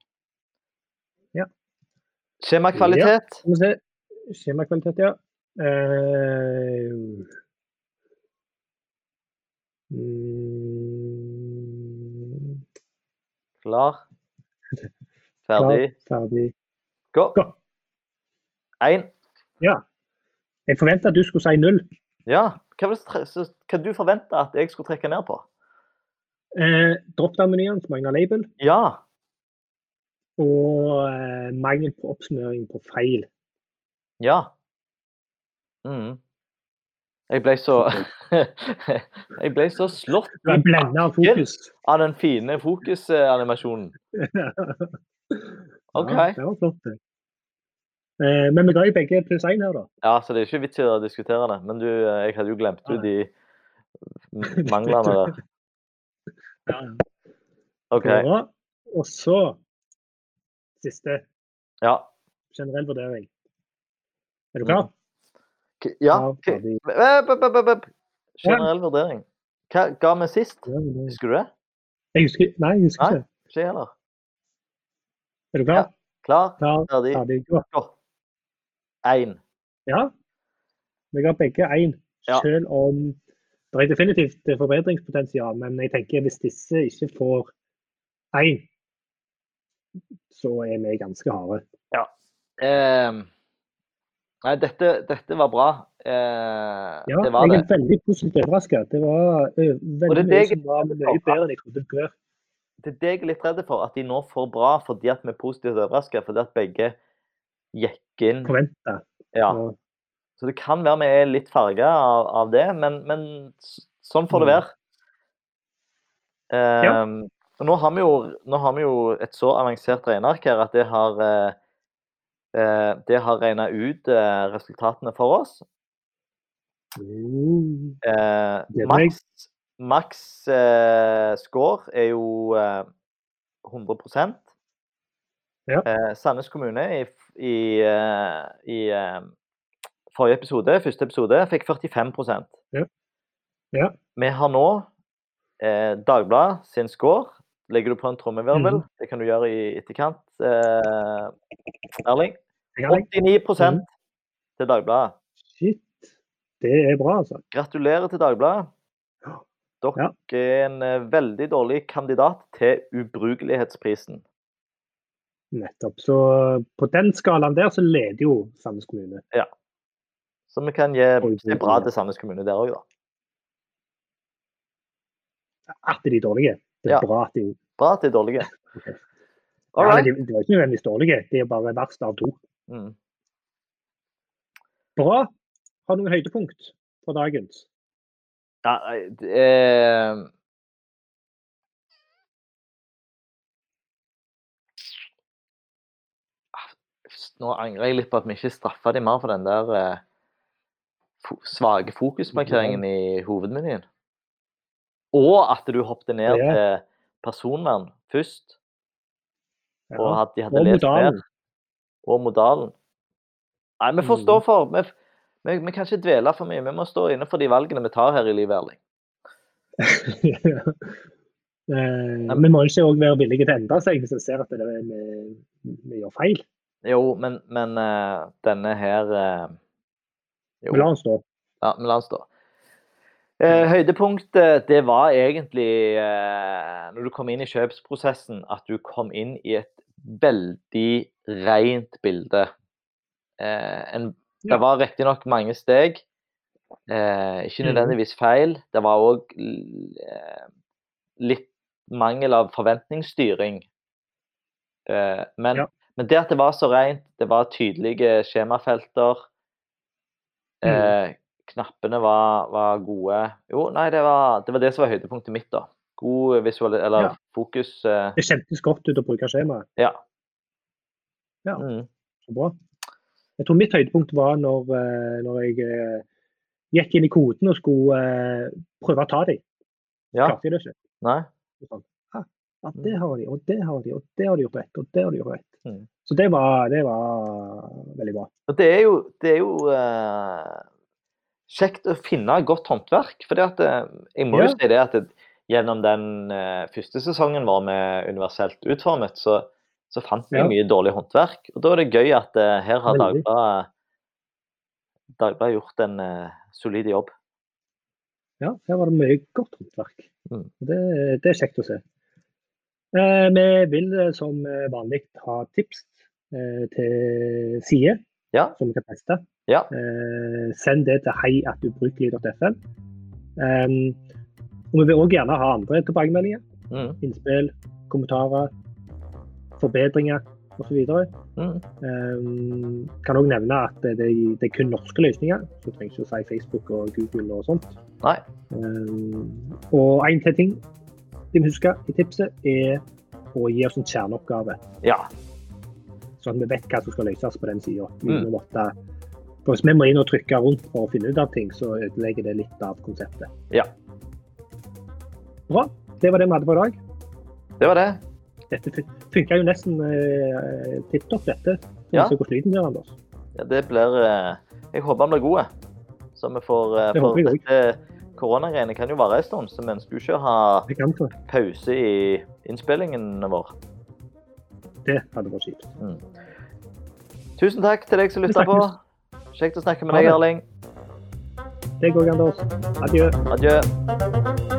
Ja. Skjemakvalitet. Ja. Skjemakvalitet, ja. Eh, Klar. klar, Ferdig. ferdig. Gå. Én. Jeg forventa at du skulle si null. Ja. Hva, hva du forventa at jeg skulle trekke ned på? Eh, Drop-down-menyen som mangler label, Ja. og eh, mangel på oppsummering på feil. Ja. Mhm. Jeg ble så Jeg ble så slått i bakken av fokus. av den fine fokusanimasjonen. OK. Ja, det var flott. det. Eh, men vi ga jo begge pluss én her, da. Ja, så det er ikke vits i å diskutere det. Men du, eh, jeg hadde jo glemt ut de manglene der. Ja, ja. OK. Og så siste Ja. generell vurdering. Er du klar? Ja. Ja. Generell vurdering. Hva ga vi sist? Husker du det? Jeg husker Nei, jeg husker ikke. Ikke heller. Er du klar? Klar, ferdig, gå. Én. Ja. Vi ga begge én, Ja. selv om det er definitivt forbedringspotensial. Men jeg tenker hvis disse ikke får én, så er vi ganske harde. Ehm, nei, dette, dette var bra. Eh, Ja, det var jeg det. er veldig positivt overraska. Det var ø, veldig det mye det som var mye bedre enn jeg trodde det skulle. Det er det jeg er litt redd for, at de nå får bra fordi at vi er positivt overrasket. Fordi at begge gikk inn. Forventa. Ja. Så det kan være vi er litt farga av, av det, men, men sånn får det Mm. være. Ja. og nå, har vi jo, nå har vi jo et så avansert regneark her at det har eh, eh, Det har regna ut eh, resultatene for oss. Mm. Eh, maks maks eh, score er jo eh, 100 Ja. eh, Sandnes kommune i, i, eh, i eh, forrige episode, første episode, fikk 45 Ja. Ja. Vi har nå eh, Dagbladet sin score. Legger du på en trommevirvel, Mm. det kan du gjøre i etterkant, eh, Erling. Jeg har det. 89 mm. til Dagbladet. Shit. Det er bra, altså. Gratulerer til Dagbladet. Dere er en eh, veldig dårlig kandidat til ubrukelighetsprisen. Nettopp. Så på den skalaen der så leder jo Sandnes kommune. Så vi kan gi det bra til Sandnes kommune der òg, da. At de er dårlige. Det er Ja. bra at de Bra at de er dårlige. okay. ja, de, de er ikke nødvendigvis dårlige, de er bare verst av to. Mm. Bra. Har du noen høydepunkt på dagens? Ja, er- Nå angrer jeg litt på at vi ikke straffa dem mer for den der eh, svake fokusmarkeringen i hovedmenyen. Og at du hoppet ned Ja. til personvern først, og at de hadde Og lest modalen. mer. Og modalen. Nei, vi får stå Mm. for vi, vi, vi kan ikke dvele for mye. Vi må stå inne for de valgene vi tar her i livet, Erling. Eh, Vi må ikke òg være villige til å endre seg hvis vi ser at det vi, vi gjør feil. Jo, men, men eh, denne her eh, Jo, Vi lar den stå. ja, vi lar den stå. Eh, høydepunktet det var egentlig eh, når du kom inn i kjøpsprosessen, at du kom inn i et veldig rent bilde. Eh, en, Det var riktignok mange steg, eh, ikke Mhm. nødvendigvis feil. Det var òg eh, litt mangel av forventningsstyring. Eh, men, Ja. men det at det var så rent, det var tydelige skjemafelter. Mhm. Knappene var, var gode. Jo, nei, det var, det var det som var høydepunktet mitt, da. God visual... Eller Ja. fokus eh, Det kjentes godt ut å bruke skjemaet. Ja. Ja. Mm. Så bra. Jeg tror mitt høydepunkt var når, eh, når jeg eh, gikk inn i koden og skulle eh, prøve å ta dem. ja. Klarte jeg det ikke. Nei. Sånn, Ja, det har de, og det har de, og det har de gjort rett, og det har de gjort rett. Mm. Så det var, det var veldig bra. Og det er jo, det er jo eh, kjekt å finne godt håndverk. For jeg må jo Ja. si det at det, gjennom den eh, første sesongen vår med universelt utformet, så, så fant vi Ja. mye dårlig håndverk. Og da er det gøy at eh, her har. Dagbladet Dagbladet gjort en eh, solid jobb. Ja, her var det mye godt håndverk. Mm. Det, det er kjekt å se. Eh, vi vil eh, som eh, vanlig ha tips eh, til sider Ja. som vi kan teste. Ja. Eh, send det til heiatubrukelig.fm. Um, og vi vil òg gjerne ha andre tilbakemeldinger. Mm. Innspill, kommentarer, forbedringer osv. Mm. Um, kan òg nevne at det, det, det er kun norske løsninger. Så du trenger ikke å si Facebook og Google og sånt. Nei. Um, og en til ting de må huske i tipset, er å gi oss en kjerneoppgave. Ja. Sånn at vi vet hva som skal løses på den sida. Mm. For hvis vi må inn og trykke rundt for å finne ut av ting, så ødelegger det litt av konseptet. Ja. Bra. Det var det vi hadde for i dag. Det var det. Dette fun- funka jo nesten eh, tipp topp, dette. Ja. Så hvordan lyden blir, Anders. Ja, det blir eh, Jeg håper han blir god. Så vi får eh, Det for dette Koronagreiene kan jo vare en stund, så vi ønsker jo ikke å ha pause i innspillingen vår. Det hadde vært kjipt. Tusen takk til deg som lytta på. Kjekt å snakke med deg. Erling. Det går, Anders. Adjø. Adjø.